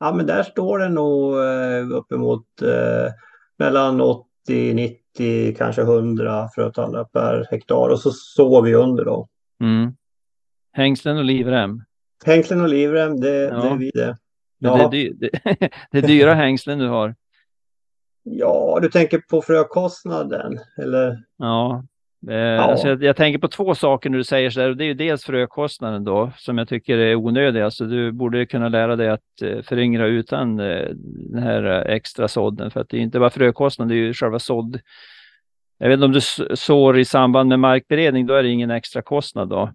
ja, men där står det nog eh, uppemot eh, mellan 80, 90, kanske 100 frötallar per hektar och så sår vi under då. Mm. Hängslen och livrem? Hängslen och livrem, det, ja. det är vi det. Ja. Det, är det, det är dyra hängslen du har. Ja, du tänker på frökostnaden eller? Ja, Eh, ja. Alltså jag, jag, tänker på två saker när du säger så där. Det är ju dels frökostnaden då som jag tycker är onödig. Alltså du borde kunna lära dig att eh, föryngra utan eh, den här extra sådden. För att det är inte bara frökostnaden, det är ju själva sådd. Jag vet inte om du sår i samband med markberedning, då är det ingen extra kostnad då.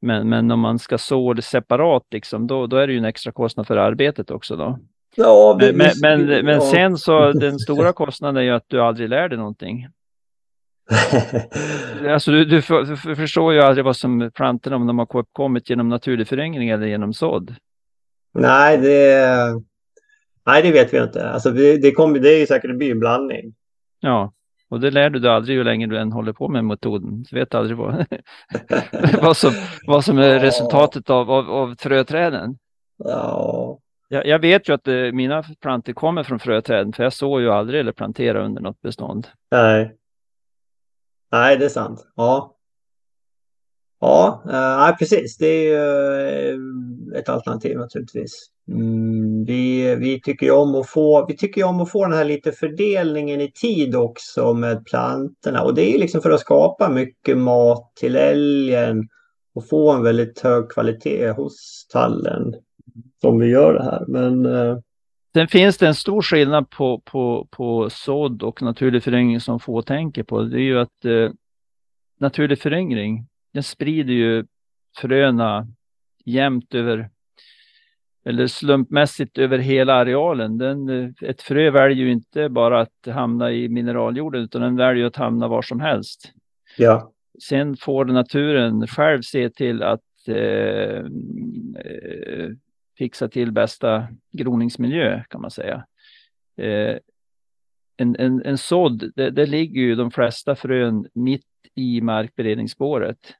Men, men om man ska så det separat, liksom, då, då är det ju en extra kostnad för arbetet också då. Ja, men, men, men, men sen så den stora kostnaden är ju att du aldrig lär dig någonting. alltså du, du, du, förstår ju aldrig vad som plantorna om de har kommit genom naturlig föryngring eller genom sådd. Nej, det, nej, det vet vi inte. Alltså det, det, kommer, det är ju säkert en blandning. Ja, och det lär du dig aldrig hur länge du än håller på med metoden. Du vet aldrig vad, vad, som, vad som är resultatet av, av, av fröträden. Ja. Jag, jag, vet ju att det, eh, mina plantor kommer från fröträden, för jag såg ju aldrig eller plantera under något bestånd. Nej. Nej, det är sant. Ja. Ja, eh, precis. Det är ju eh, ett alternativ naturligtvis. Mm, vi, vi, tycker ju om att få, vi tycker om att få den här lite fördelningen i tid också med plantorna. Och det är liksom för att skapa mycket mat till älgen och få en väldigt hög kvalitet hos tallen som vi gör det här. Men eh, Sen finns det en stor skillnad på, på, på sådd och naturlig föryngring som få tänker på. Det är ju att eh, naturlig föryngring, den sprider ju fröna jämnt över eller slumpmässigt över hela arealen. Den, eh, ett frö väljer ju inte bara att hamna i mineraljorden utan den väljer att hamna var som helst. Ja. Sen får naturen själv se till att eh, eh fixa till bästa groningsmiljö kan man säga. Eh, en, en, en sådd, där ligger ju de flesta frön mitt i markberedningsspåret.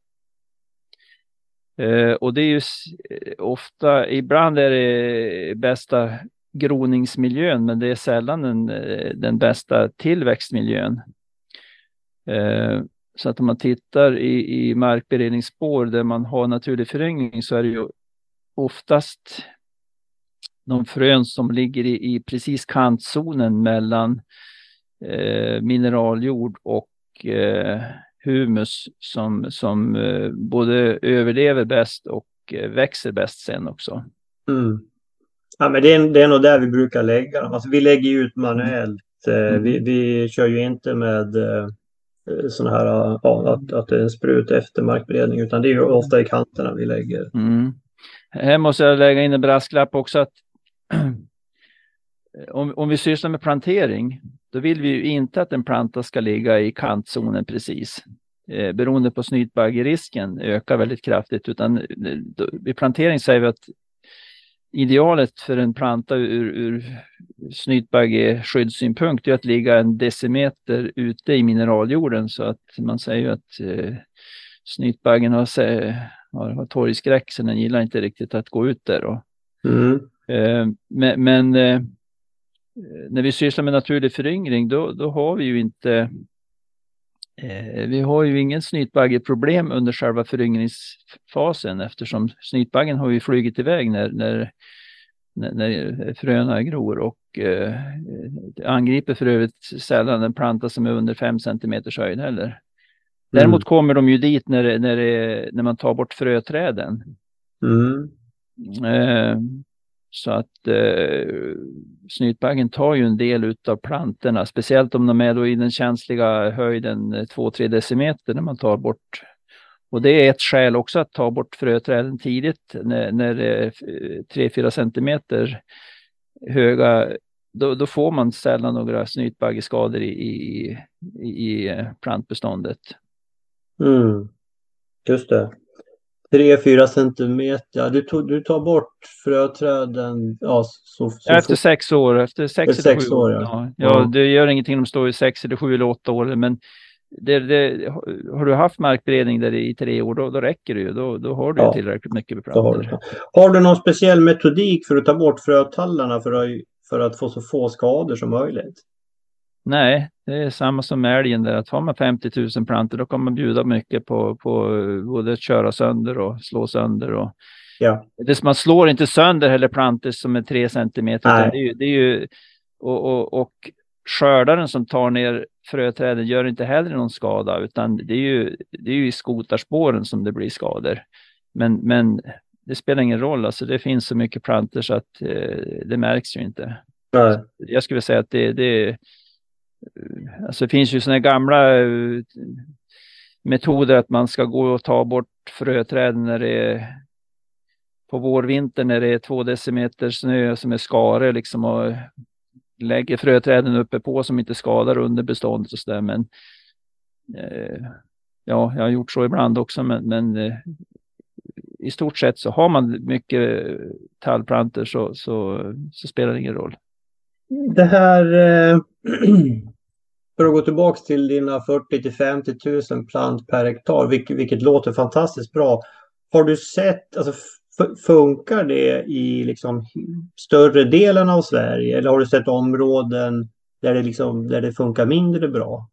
Eh, och det är ju eh, ofta, ibland är det bästa groningsmiljön, men det är sällan den, eh, den bästa tillväxtmiljön. Eh, så att om man tittar i, i markberedningsspår där man har naturlig föryngring så är det ju oftast de frön som ligger i, i precis kantzonen mellan eh, mineraljord och eh, humus som, som eh, både överlever bäst och eh, växer bäst sen också. Mm. Ja, men det, är, det är nog där vi brukar lägga dem. Alltså, vi lägger ut manuellt. Eh, mm. Vi, vi kör ju inte med eh, sådana här, ja, att, att det är en sprut efter markberedning, utan det är ju ofta i kanterna vi lägger. Mm. Här måste jag lägga in en brasklapp också att om, om vi sysslar med plantering, då vill vi ju inte att en planta ska ligga i kantzonen precis. Eh, beroende på snytbaggerisken ökar väldigt kraftigt, utan eh, då, vid plantering säger vi att idealet för en planta ur, ur snytbaggeskyddssynpunkt är att ligga en decimeter ute i mineraljorden så att man säger att eh, snytbaggen har, har, har torgskräck så den gillar inte riktigt att gå ut där. Och, mm. eh, men, men eh, när vi sysslar med naturlig föryngring då, då har vi ju inte Eh, vi har ju ingen snytbaggeproblem under själva föryngringsfasen eftersom snytbaggen har ju flugit iväg när, när, när fröna gror och eh, angriper för övrigt sällan en planta som är under 5 cm höjd heller. Däremot mm. kommer de ju dit när, när, det, när man tar bort fröträden. Mm. Eh, så att eh, snytbaggen tar ju en del av plantorna, speciellt om de är då i den känsliga höjden 2-3 eh, decimeter när man tar bort. Och det är ett skäl också att ta bort fröträden tidigt när, när det är 3-4 centimeter höga. Då, då, får man sällan några snytbaggeskador i, i, i, i plantbeståndet. Mm. Just det. 3-4 centimeter. Du, tog, du tar bort fröträden ja, så, så Efter fort. sex år. Efter sex, eller sex år. Ja. Ja, ja. Det gör ingenting om de står i sex eller sju eller åtta år. Men det, det, har du haft markberedning där i tre år, då, då räcker det ju. Då, då har du ja. tillräckligt mycket beplantor. Har, har, du någon speciell metodik för att ta bort frötallarna för att, för att få så få skador som möjligt? Nej, det är samma som med älgen där att har man 50 000 plantor då kan man bjuda mycket på, på både att köra sönder och slå sönder. Och, ja. det, man slår inte sönder heller plantor som är 3 centimeter. Det är det är ju, och, och, och skördaren som tar ner fröträden gör inte heller någon skada utan det är ju, det är ju i skotarspåren som det blir skador. Men, men det spelar ingen roll, alltså det finns så mycket plantor så att eh, det märks ju inte. Nej. Jag skulle säga att det, det Alltså det finns ju sådana gamla eh, metoder att man ska gå och ta bort fröträden när det är på vårvintern när det är två decimeter snö som är skare liksom och lägger fröträden uppe på som inte skadar under beståndet och sådär. Men eh, ja, jag har gjort så ibland också, men, men eh, i stort sett så har man mycket tallplantor så, så, så spelar det ingen roll. Det här eh, För att gå tillbaka till dina 40 till 50 000 plant per hektar, vilket, vilket låter fantastiskt bra. Har du sett, alltså funkar det i liksom större delen av Sverige eller har du sett områden där det, liksom, där det funkar mindre bra?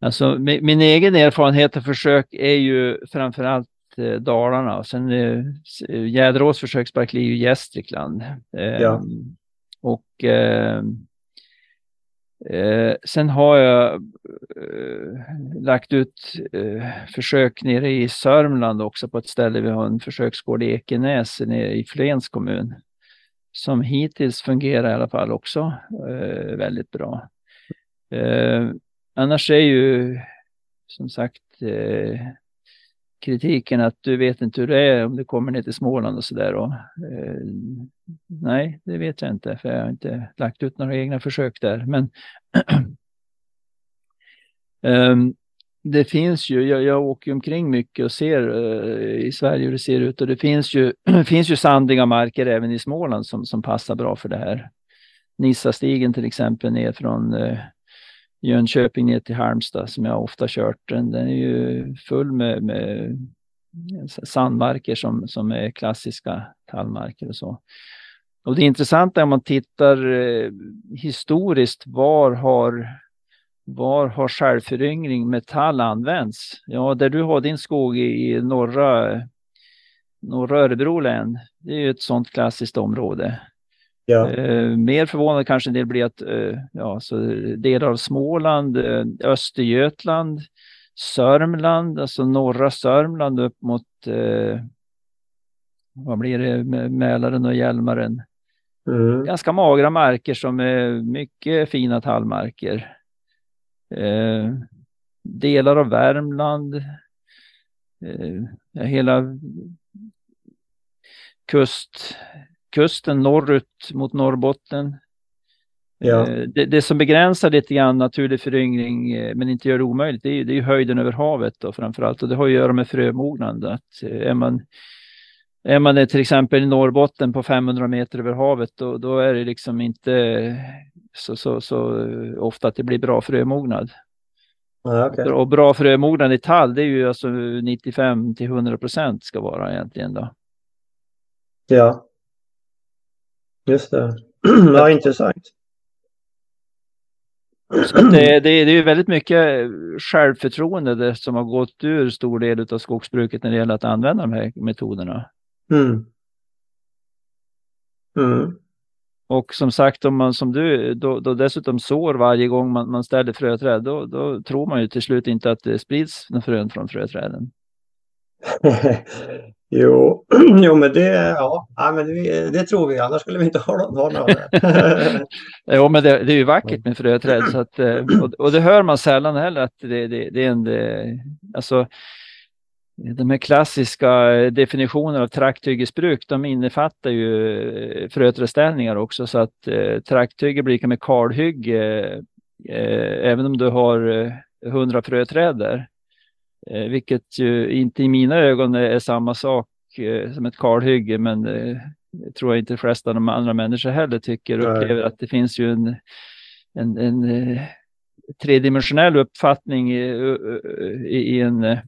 Alltså min, egen erfarenhet och försök är ju framförallt eh, Dalarna och sen eh, Jäderås försökspark är ju Gästrikland. Eh, ja. Ehm, och eh, Eh, sen har jag eh, lagt ut eh, försök nere i Sörmland också på ett ställe. Vi har en försöksgård i Ekenäs nere i Flens kommun. Som hittills fungerar i alla fall också eh, väldigt bra. Eh, annars är ju som sagt eh, kritiken att du vet inte hur det är om du kommer ner till Småland och sådär. Eh, nej, det vet jag inte för jag har inte lagt ut några egna försök där. Men um, det finns ju, jag, jag åker omkring mycket och ser uh, i Sverige hur det ser ut och det finns ju, finns ju sandiga marker även i Småland som, som passar bra för det här. Nissastigen till exempel ner från uh, Jönköping ner till Halmstad som jag ofta kört. Den, den är ju full med, med sandmarker som, som är klassiska tallmarker och så. och det intressanta är om man tittar eh, historiskt, var har, var har självföryngring metall använts? Ja, där du har din skog i, i norra, norra Örebro län, det är ju ett sådant klassiskt område. Ja. Eh, mer förvånad kanske en del blir att eh, ja, så delar av Småland, eh, Östergötland, Sörmland, alltså norra Sörmland upp mot eh, vad blir det, Mälaren och Hjälmaren. Mm. Ganska magra marker som är mycket fina tallmarker. Eh, delar av Värmland. Eh, hela kust, kusten norrut mot Norrbotten. Ja. Eh, det, det, som begränsar lite grann naturlig föryngring eh, men inte gör det omöjligt det är, det är höjden över havet då framförallt och det har att göra med frömognad. Att eh, är man är man till exempel i Norrbotten på 500 meter över havet då, då är det liksom inte så, så, så ofta att det blir bra frömognad. Ah, okay. Och bra frömognad i tall det är ju alltså 95 till 100 procent ska vara egentligen då. Ja. Just det. ja, intressant. Det, det, det, är ju väldigt mycket självförtroende som har gått ur stor del av skogsbruket när det gäller att använda de här metoderna. Mm. Mm. Och som sagt, om man som du då, då dessutom sår varje gång man, man ställer fröträd, då, då tror man ju till slut inte att det sprids frön från fröträden. Jo, jo men det, ja, ja men det, det, tror vi, annars skulle vi inte ha, ha några. jo, men det, det, är ju vackert med fröträd så att, eh, och, och, det hör man sällan heller att det, det, är en, det, alltså de här klassiska definitionerna av trakthyggesbruk, de innefattar ju eh, fröträdställningar också så att eh, trakthygge blir lika med kalhygge eh, även om du har hundra eh, fröträd där. Eh, vilket ju inte i mina ögon är samma sak eh, som ett kalhygge, men eh, tror jag inte de flesta de andra människor heller tycker och upplever att det finns ju en, en, en tredimensionell uppfattning i, i, en,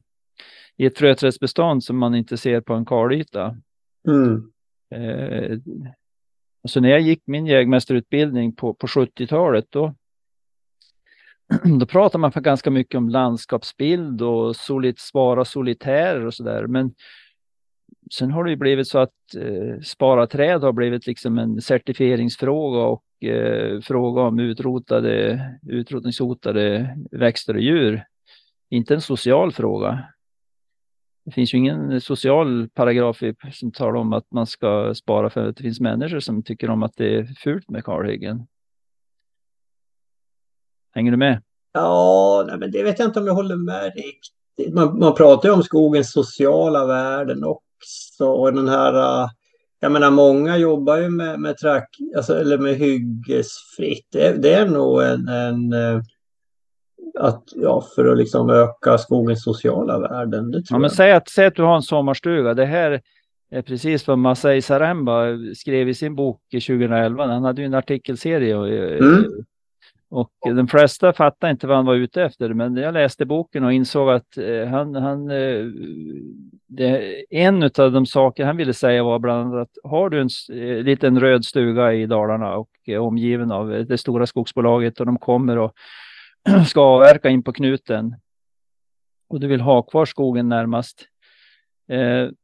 i ett fröträdsbestånd som man inte ser på en kalyta. Mm. Eh, alltså när jag gick min jägmästarutbildning på, på 70-talet då, då pratar man för ganska mycket om landskapsbild och solit, spara solitärer och sådär. Men sen har det ju blivit så att eh, spara träd har blivit liksom en certifieringsfråga och eh, fråga om utrotade, utrotningshotade växter och djur. Inte en social fråga. Det finns ju ingen social paragraf som talar om att man ska spara för att det finns människor som tycker om att det är fult med kalhyggen. Hänger du med? Ja, nej, men det vet jag inte om jag håller med riktigt. Man, man pratar ju om skogens sociala värden också. Och den här, jag menar många jobbar ju med, med track, alltså, eller med hyggesfritt. Det, det är nog en, en att, ja, för att liksom öka skogens sociala värden. Det ja, men säg att, säg att du har en sommarstuga. Det här är precis vad Masai Saremba skrev i sin bok 2011. Han hade ju en artikelserie mm. Och de flesta fattade inte vad han var ute efter, men jag läste boken och insåg att eh, han, han eh, det, en av de saker han ville säga var bland annat att har du en eh, liten röd stuga i Dalarna och är omgiven av det stora skogsbolaget och de kommer och ska avverka in på knuten och du vill ha kvar skogen närmast,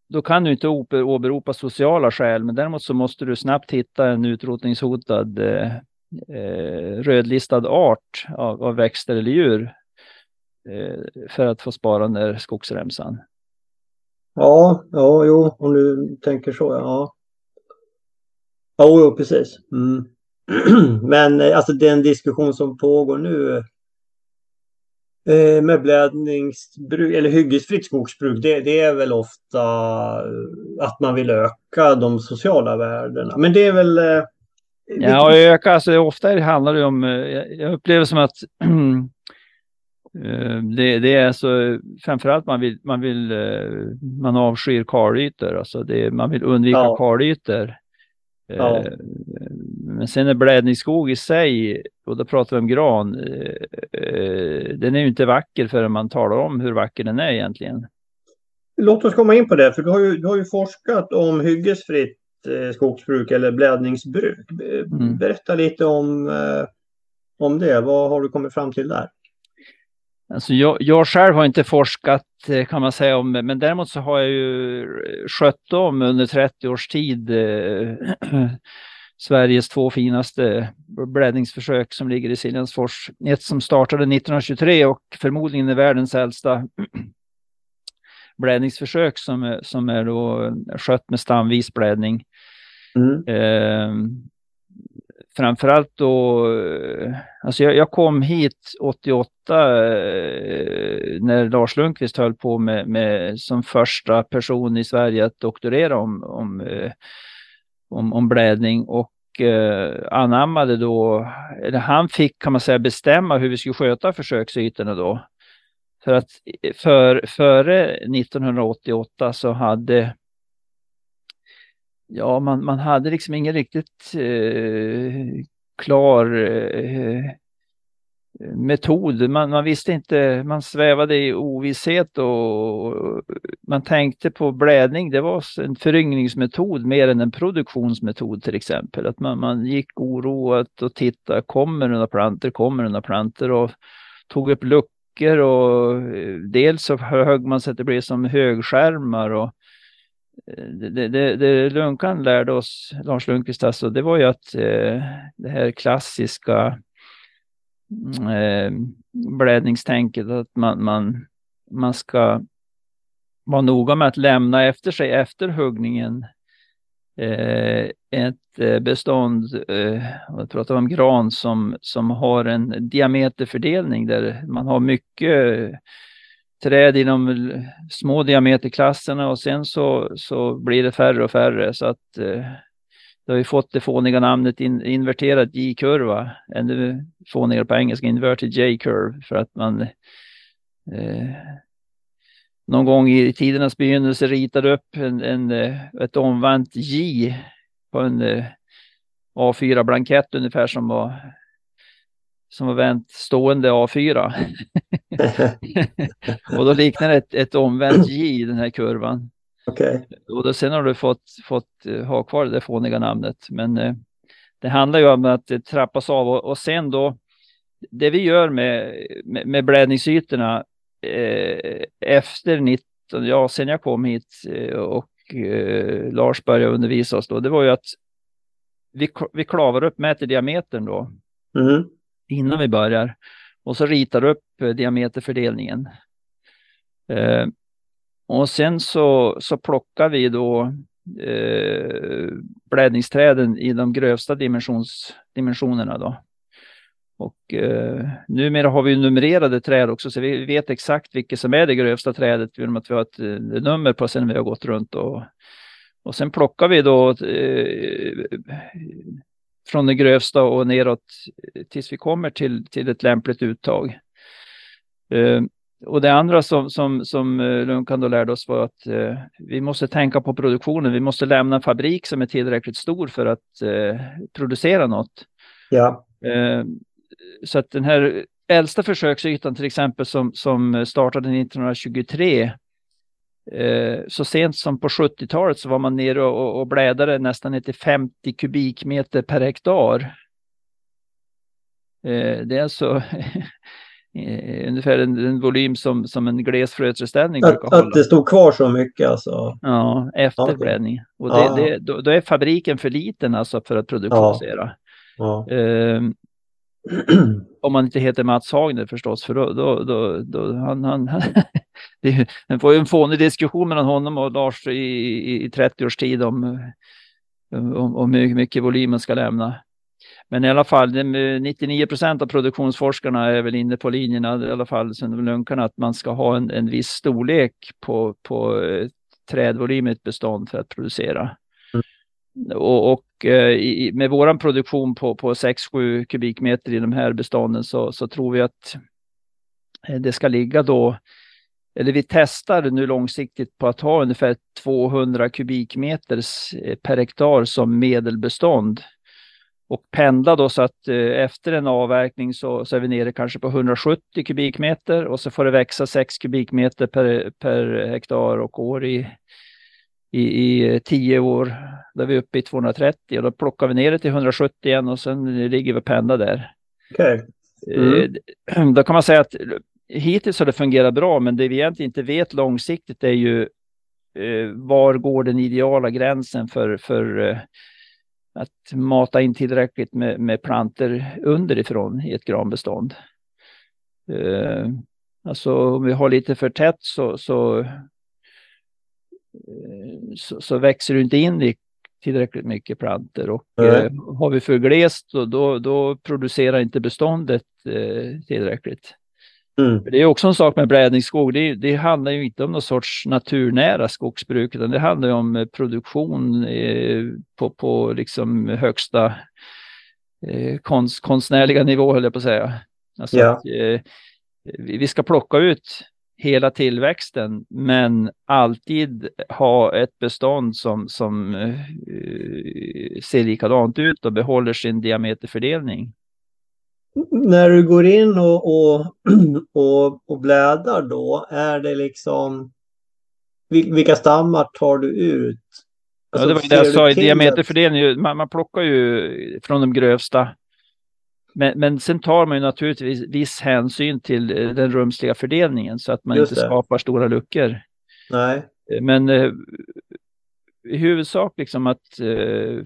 då kan du inte åberopa sociala skäl, men däremot så måste du snabbt hitta en utrotningshotad eh, rödlistad art av, av, växter eller djur eh, för att få spara den där skogsremsan. Ja, ja, jo, om du tänker så, ja. Ja, jo precis. Mm. Men eh, alltså den diskussion som pågår nu eh, med blädningsbruk eller hyggesfritt skogsbruk, det, det, är väl ofta eh, att man vill öka de sociala värdena. Men det är väl eh, Ja, och öka, alltså ofta handlar det om, eh, jag upplever som att eh, det, det, är så framförallt man vill, man vill, eh, man avskyr kalytor, alltså det, man vill undvika ja. kalytor. Ja. Men sen är blädningsskog i sig, och då pratar vi om gran, den är ju inte vacker förrän man talar om hur vacker den är egentligen. Låt oss komma in på det, för du har ju, du har ju forskat om hyggesfritt skogsbruk eller blädningsbruk. Mm. Berätta lite om, eh, om det. Vad har du kommit fram till där? Alltså jag, jag, själv har inte forskat eh, kan man säga om men däremot så har jag ju skött dem under 30 års tid. Eh, Sveriges två finaste blädningsförsök som ligger i Siljansfors. Ett som startade 1923 och förmodligen är världens äldsta blädningsförsök som, som är då skött med stamvis blädning. Mm. Eh, framförallt då, alltså jag, jag, kom hit 88 eh, när Lars Lundqvist höll på med, med, som första person i Sverige att doktorera om, om, eh, om, om blädning och eh, anammade då, eller han fick kan man säga bestämma hur vi skulle sköta försöksytorna då. För att för, före 1988 så hade ja, man, man hade liksom ingen riktigt eh, klar eh, metod. Man, man visste inte, man svävade i ovisshet och man tänkte på blädning. Det var en föryngringsmetod mer än en produktionsmetod till exempel. Att man, man gick oroat och tittade, kommer det några planter, kommer det några planter och tog upp luckor och eh, dels så högg man så att det blev som högskärmar och eh, det, det, det Lunkan lärde oss, Lars Lundqvist, alltså, det var ju att eh, det här klassiska mm, eh, blädningstänket, att man, man, man ska vara noga med att lämna efter sig efter huggningen. Eh, ett eh, bestånd, eh, jag pratar om? Gran, som, som har en diameterfördelning där man har mycket träd i de små diameterklasserna och sen så, så blir det färre och färre. Så att det har ju fått det fåniga namnet in, inverterad J-kurva, ännu fånigare på engelska, inverted J-curve för att man eh, någon gång i tidernas begynnelse ritade upp en, en, eh, ett omvänt J på en eh, A4-blankett ungefär som var som var vänt stående A4. och då liknar det ett, ett omvänt J, den här kurvan. Okay. Och då, sen har du fått, fått uh, ha kvar det fåniga namnet. Men det handlar ju om att det trappas av och, och sen då, det vi gör med, med, med blädningsytorna uh, efter 19, ja, sen jag kom hit och Lars började undervisa oss då, det var ju att vi, vi klavar upp, mäter diametern då. Mm innan vi börjar. Och så ritar upp eh, diameterfördelningen. Eh, och sen så, så plockar vi då eh, blädningsträden i de grövsta dimensionerna då. Och eh, numera har vi numrerade träd också, så vi vet exakt vilket som är det grövsta trädet genom att vi har ett, ett eh, nummer på sen vi har gått runt och och sen plockar vi då eh, från det grövsta och neråt tills vi kommer till, till ett lämpligt uttag. Uh, och det andra som, som, som eh, Lunkan då lärde oss var att uh, vi måste tänka på produktionen. Vi måste lämna en fabrik som är tillräckligt stor för att uh, producera något. Ja. Så att den här äldsta försöksytan till exempel som, som startade 1923 Eh, så sent som på 70-talet så var man nere och, och blädade nästan ner till 50 kubikmeter per hektar. Eh, det är alltså eh, ungefär en, en, volym som, som en gles fröträdställning att, brukar hålla. Att det stod kvar så mycket alltså? Ja, efter okay. blädning. Och det, det, då, då, är fabriken för liten alltså för att producera. Ja. Ja. Eh, om man inte heter Mats Hagner förstås, för då, då, då, då han, han, det var ju en fånig diskussion mellan honom och Lars i, i, i 30 års tid om, om, om hur mycket volymen ska lämna. Men i alla fall, 99 procent av produktionsforskarna är väl inne på linjerna, i alla fall sen lunkarna, att man ska ha en, en viss storlek på, på eh, trädvolym i ett bestånd för att producera. Och, och eh, i, med våran produktion på, på 6-7 kubikmeter i de här bestånden så, så tror vi att eh, det ska ligga då eller vi testar nu långsiktigt på att ha ungefär 200 kubikmeter eh, per hektar som medelbestånd. Och pendla då så att eh, efter en avverkning så, så är vi nere kanske på 170 kubikmeter och så får det växa 6 kubikmeter per, per hektar och år i, i, i tio år. Där vi är uppe i 230 och då plockar vi ner det till 170 igen och sen ligger vi och pendlar där. Okay. Mm. Då kan man säga att hittills har det fungerat bra, men det vi egentligen inte vet långsiktigt är ju eh, var går den ideala gränsen för, för eh, att mata in tillräckligt med, med planter underifrån i ett granbestånd. Eh, alltså om vi har lite för tätt så, så, så, så växer du inte in i tillräckligt mycket planter och mm. har vi för glest då, då, då producerar inte beståndet tillräckligt. Mm. Det är också en sak med blädningsskog. Det, det, handlar ju inte om någon sorts naturnära skogsbruk, utan det handlar om eh, produktion eh, på, på liksom högsta eh, konst, konstnärliga nivå, höll jag på att säga. Alltså ja. att, eh, vi ska plocka ut hela tillväxten, men alltid ha ett bestånd som, som eh, ser likadant ut och behåller sin diameterfördelning när du går in och, och, och, och blädar då, är det liksom vilka stammar tar du ut? Alltså, ja, det var det jag sa i diameterfördelning. Man, man plockar ju från de grövsta. Men, men sen tar man ju naturligtvis viss hänsyn till eh, den rumsliga fördelningen så att man Just inte det. skapar stora luckor. Nej. Eh, men eh, i huvudsak liksom att eh,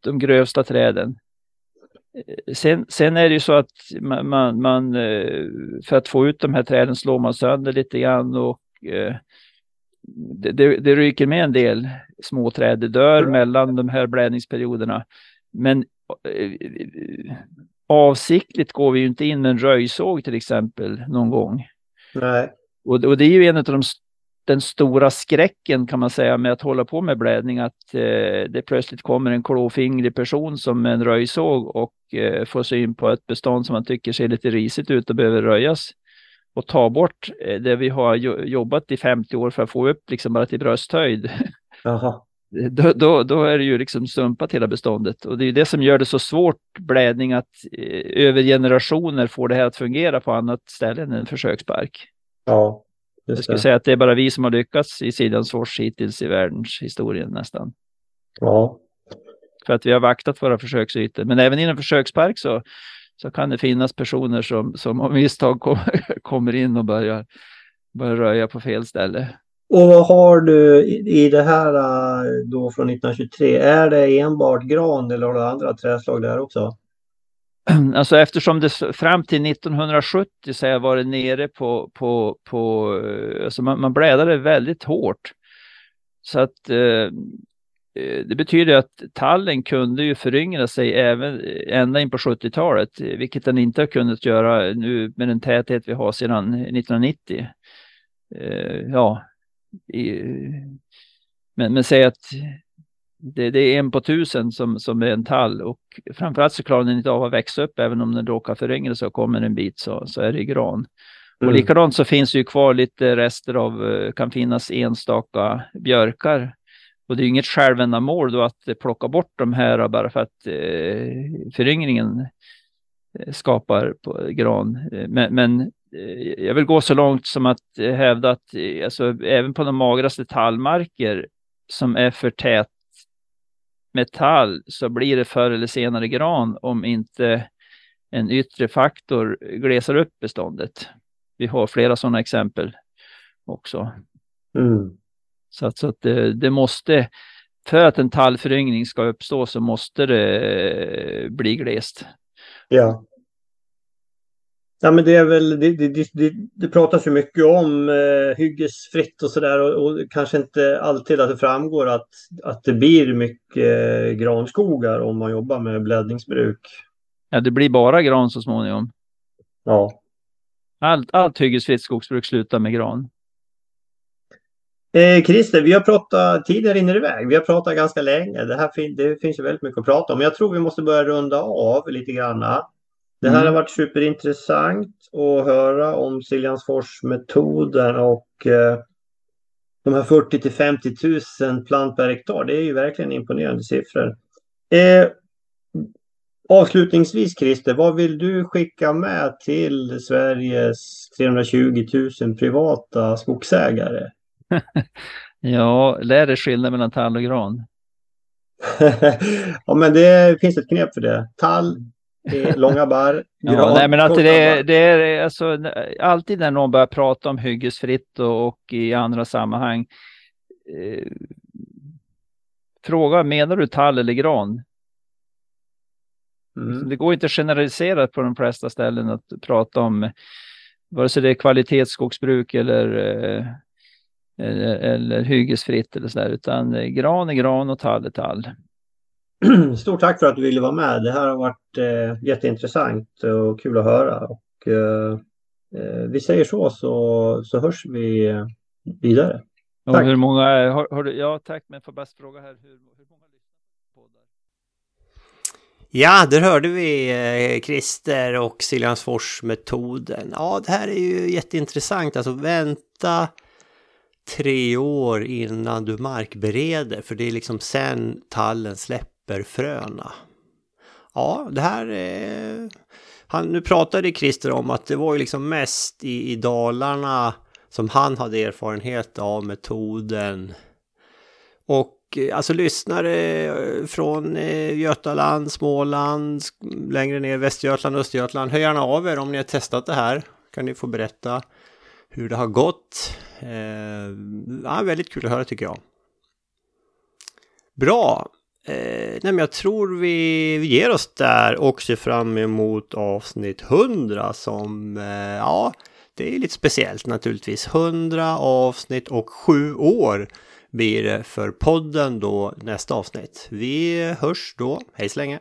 de grövsta träden Sen, sen är det ju så att man, man, man, eh, för att få ut de här träden slår man sönder lite grann och eh, det, det, det ryker med en del små träd. Det dör mellan de här blädningsperioderna. Men eh, avsiktligt går vi ju inte in med en röjsåg till exempel någon gång. Nej. Och, och det är ju en av de den stora skräcken kan man säga med att hålla på med blädning att eh, det plötsligt kommer en klåfingrig person som en röjsåg och eh, får syn på ett bestånd som man tycker ser lite risigt ut och behöver röjas och ta bort eh, det vi har jobbat i 50 år för att få upp liksom bara till brösthöjd. Aha. Då, då, då, är det ju liksom sumpat hela beståndet och det är det som gör det så svårt blädning att eh, över generationer få det här att fungera på annat ställe än en försökspark. Ja. Jag skulle säga att det är bara vi som har lyckats i Siljansfors hittills i världshistorien nästan. Ja. För att vi har vaktat våra försöksytor. Men även inom försökspark så, så kan det finnas personer som, som av misstag kom, kommer in och börjar, börjar röja på fel ställe. Och vad har du i det här äh, då från 1923? Är det enbart gran eller har du andra träslag där också? Alltså eftersom det fram till 1970 så har jag varit nere på, på, på eh, alltså man, man blädade väldigt hårt. Så att eh, eh det betyder att tallen kunde ju föryngra sig även eh, ända in på 70-talet, vilket den inte har kunnat göra nu med den täthet vi har sedan 1990. Eh, ja, men, men säg att det, det, är en på tusen som, som är en tall och framförallt så klarar den inte av att växa upp även om den råkar föryngra sig och kommer en bit så, så är det gran. Mm. Och likadant så finns det ju kvar lite rester av, eh, kan finnas enstaka björkar. Och det är ju inget självändamål då att plocka bort de här bara för att eh, föryngringen eh, skapar på gran. Eh, men, men jag vill gå så långt som att hävda att alltså, även på de magraste tallmarker som är för tät metall så blir det förr eller senare gran om inte en yttre faktor glesar upp beståndet. Vi har flera sådana exempel också. Mm. Så att, så att det, det, måste, för att en tallföryngring ska uppstå så måste det bli glest. Ja. Ja, men det är väl, det, det, det, det pratas ju mycket om eh, hyggesfritt och sådär och, och, kanske inte alltid att det framgår att, att det blir mycket eh, granskogar om man jobbar med blädningsbruk. Ja, det blir bara gran så småningom. Ja. Allt, allt hyggesfritt skogsbruk slutar med gran. Eh, Christer, vi har pratat, tiden rinner iväg, vi har pratat ganska länge. Det, här det finns ju väldigt mycket att prata om. Men jag tror vi måste börja runda av lite granna. Det här mm. har varit superintressant att höra om Siljansforsmetoden och eh, de här 40 till 50 000 plant per hektar. Det är ju verkligen imponerande siffror. Eh, avslutningsvis Christer, vad vill du skicka med till Sveriges 320 000 privata skogsägare? Ja, lär dig skillnaden mellan tall och gran. ja, men det finns ett knep för det. Tall långa barr, gran, ja, nej, men att det, det är alltså, alltid när någon börjar prata om hyggesfritt och, och i andra sammanhang. Eh, fråga, menar du tall eller gran? Mm. Det går inte att generalisera på de flesta ställen att prata om vare sig det är kvalitetsskogsbruk eller, eh, eller, eller hyggesfritt eller så där, utan eh, gran är gran och tall är tall. Stort tack för att du ville vara med. Det här har varit eh, jätteintressant och kul att höra. Och, eh, eh vi säger så, så, så hörs vi eh, vidare. Och hur många, har, har du, ja tack, men får bara fråga här, hur, hur många poddar? Ja, där hörde vi eh, Christer och Siljansfors-metoden. Ja, det här är ju jätteintressant. Alltså vänta tre år innan du markbereder, för det är liksom sen tallen släpper fröna. Ja, det här. Eh, han, nu pratade Christer om att det var ju liksom mest i, i Dalarna som han hade erfarenhet av metoden. Och eh, alltså lyssnare eh, från Götaland, Småland, längre ner Västergötland, Östergötland. Hör gärna av er om ni har testat det här. Kan ni få berätta hur det har gått. Eh, ja, väldigt kul att höra tycker jag. Bra. Eh, nej, men jag tror vi, vi ger oss där och ser fram emot avsnitt 100 som, eh, ja, det är lite speciellt naturligtvis. 100 avsnitt och 7 år blir det för podden då nästa avsnitt. Vi hörs då. Hej så länge!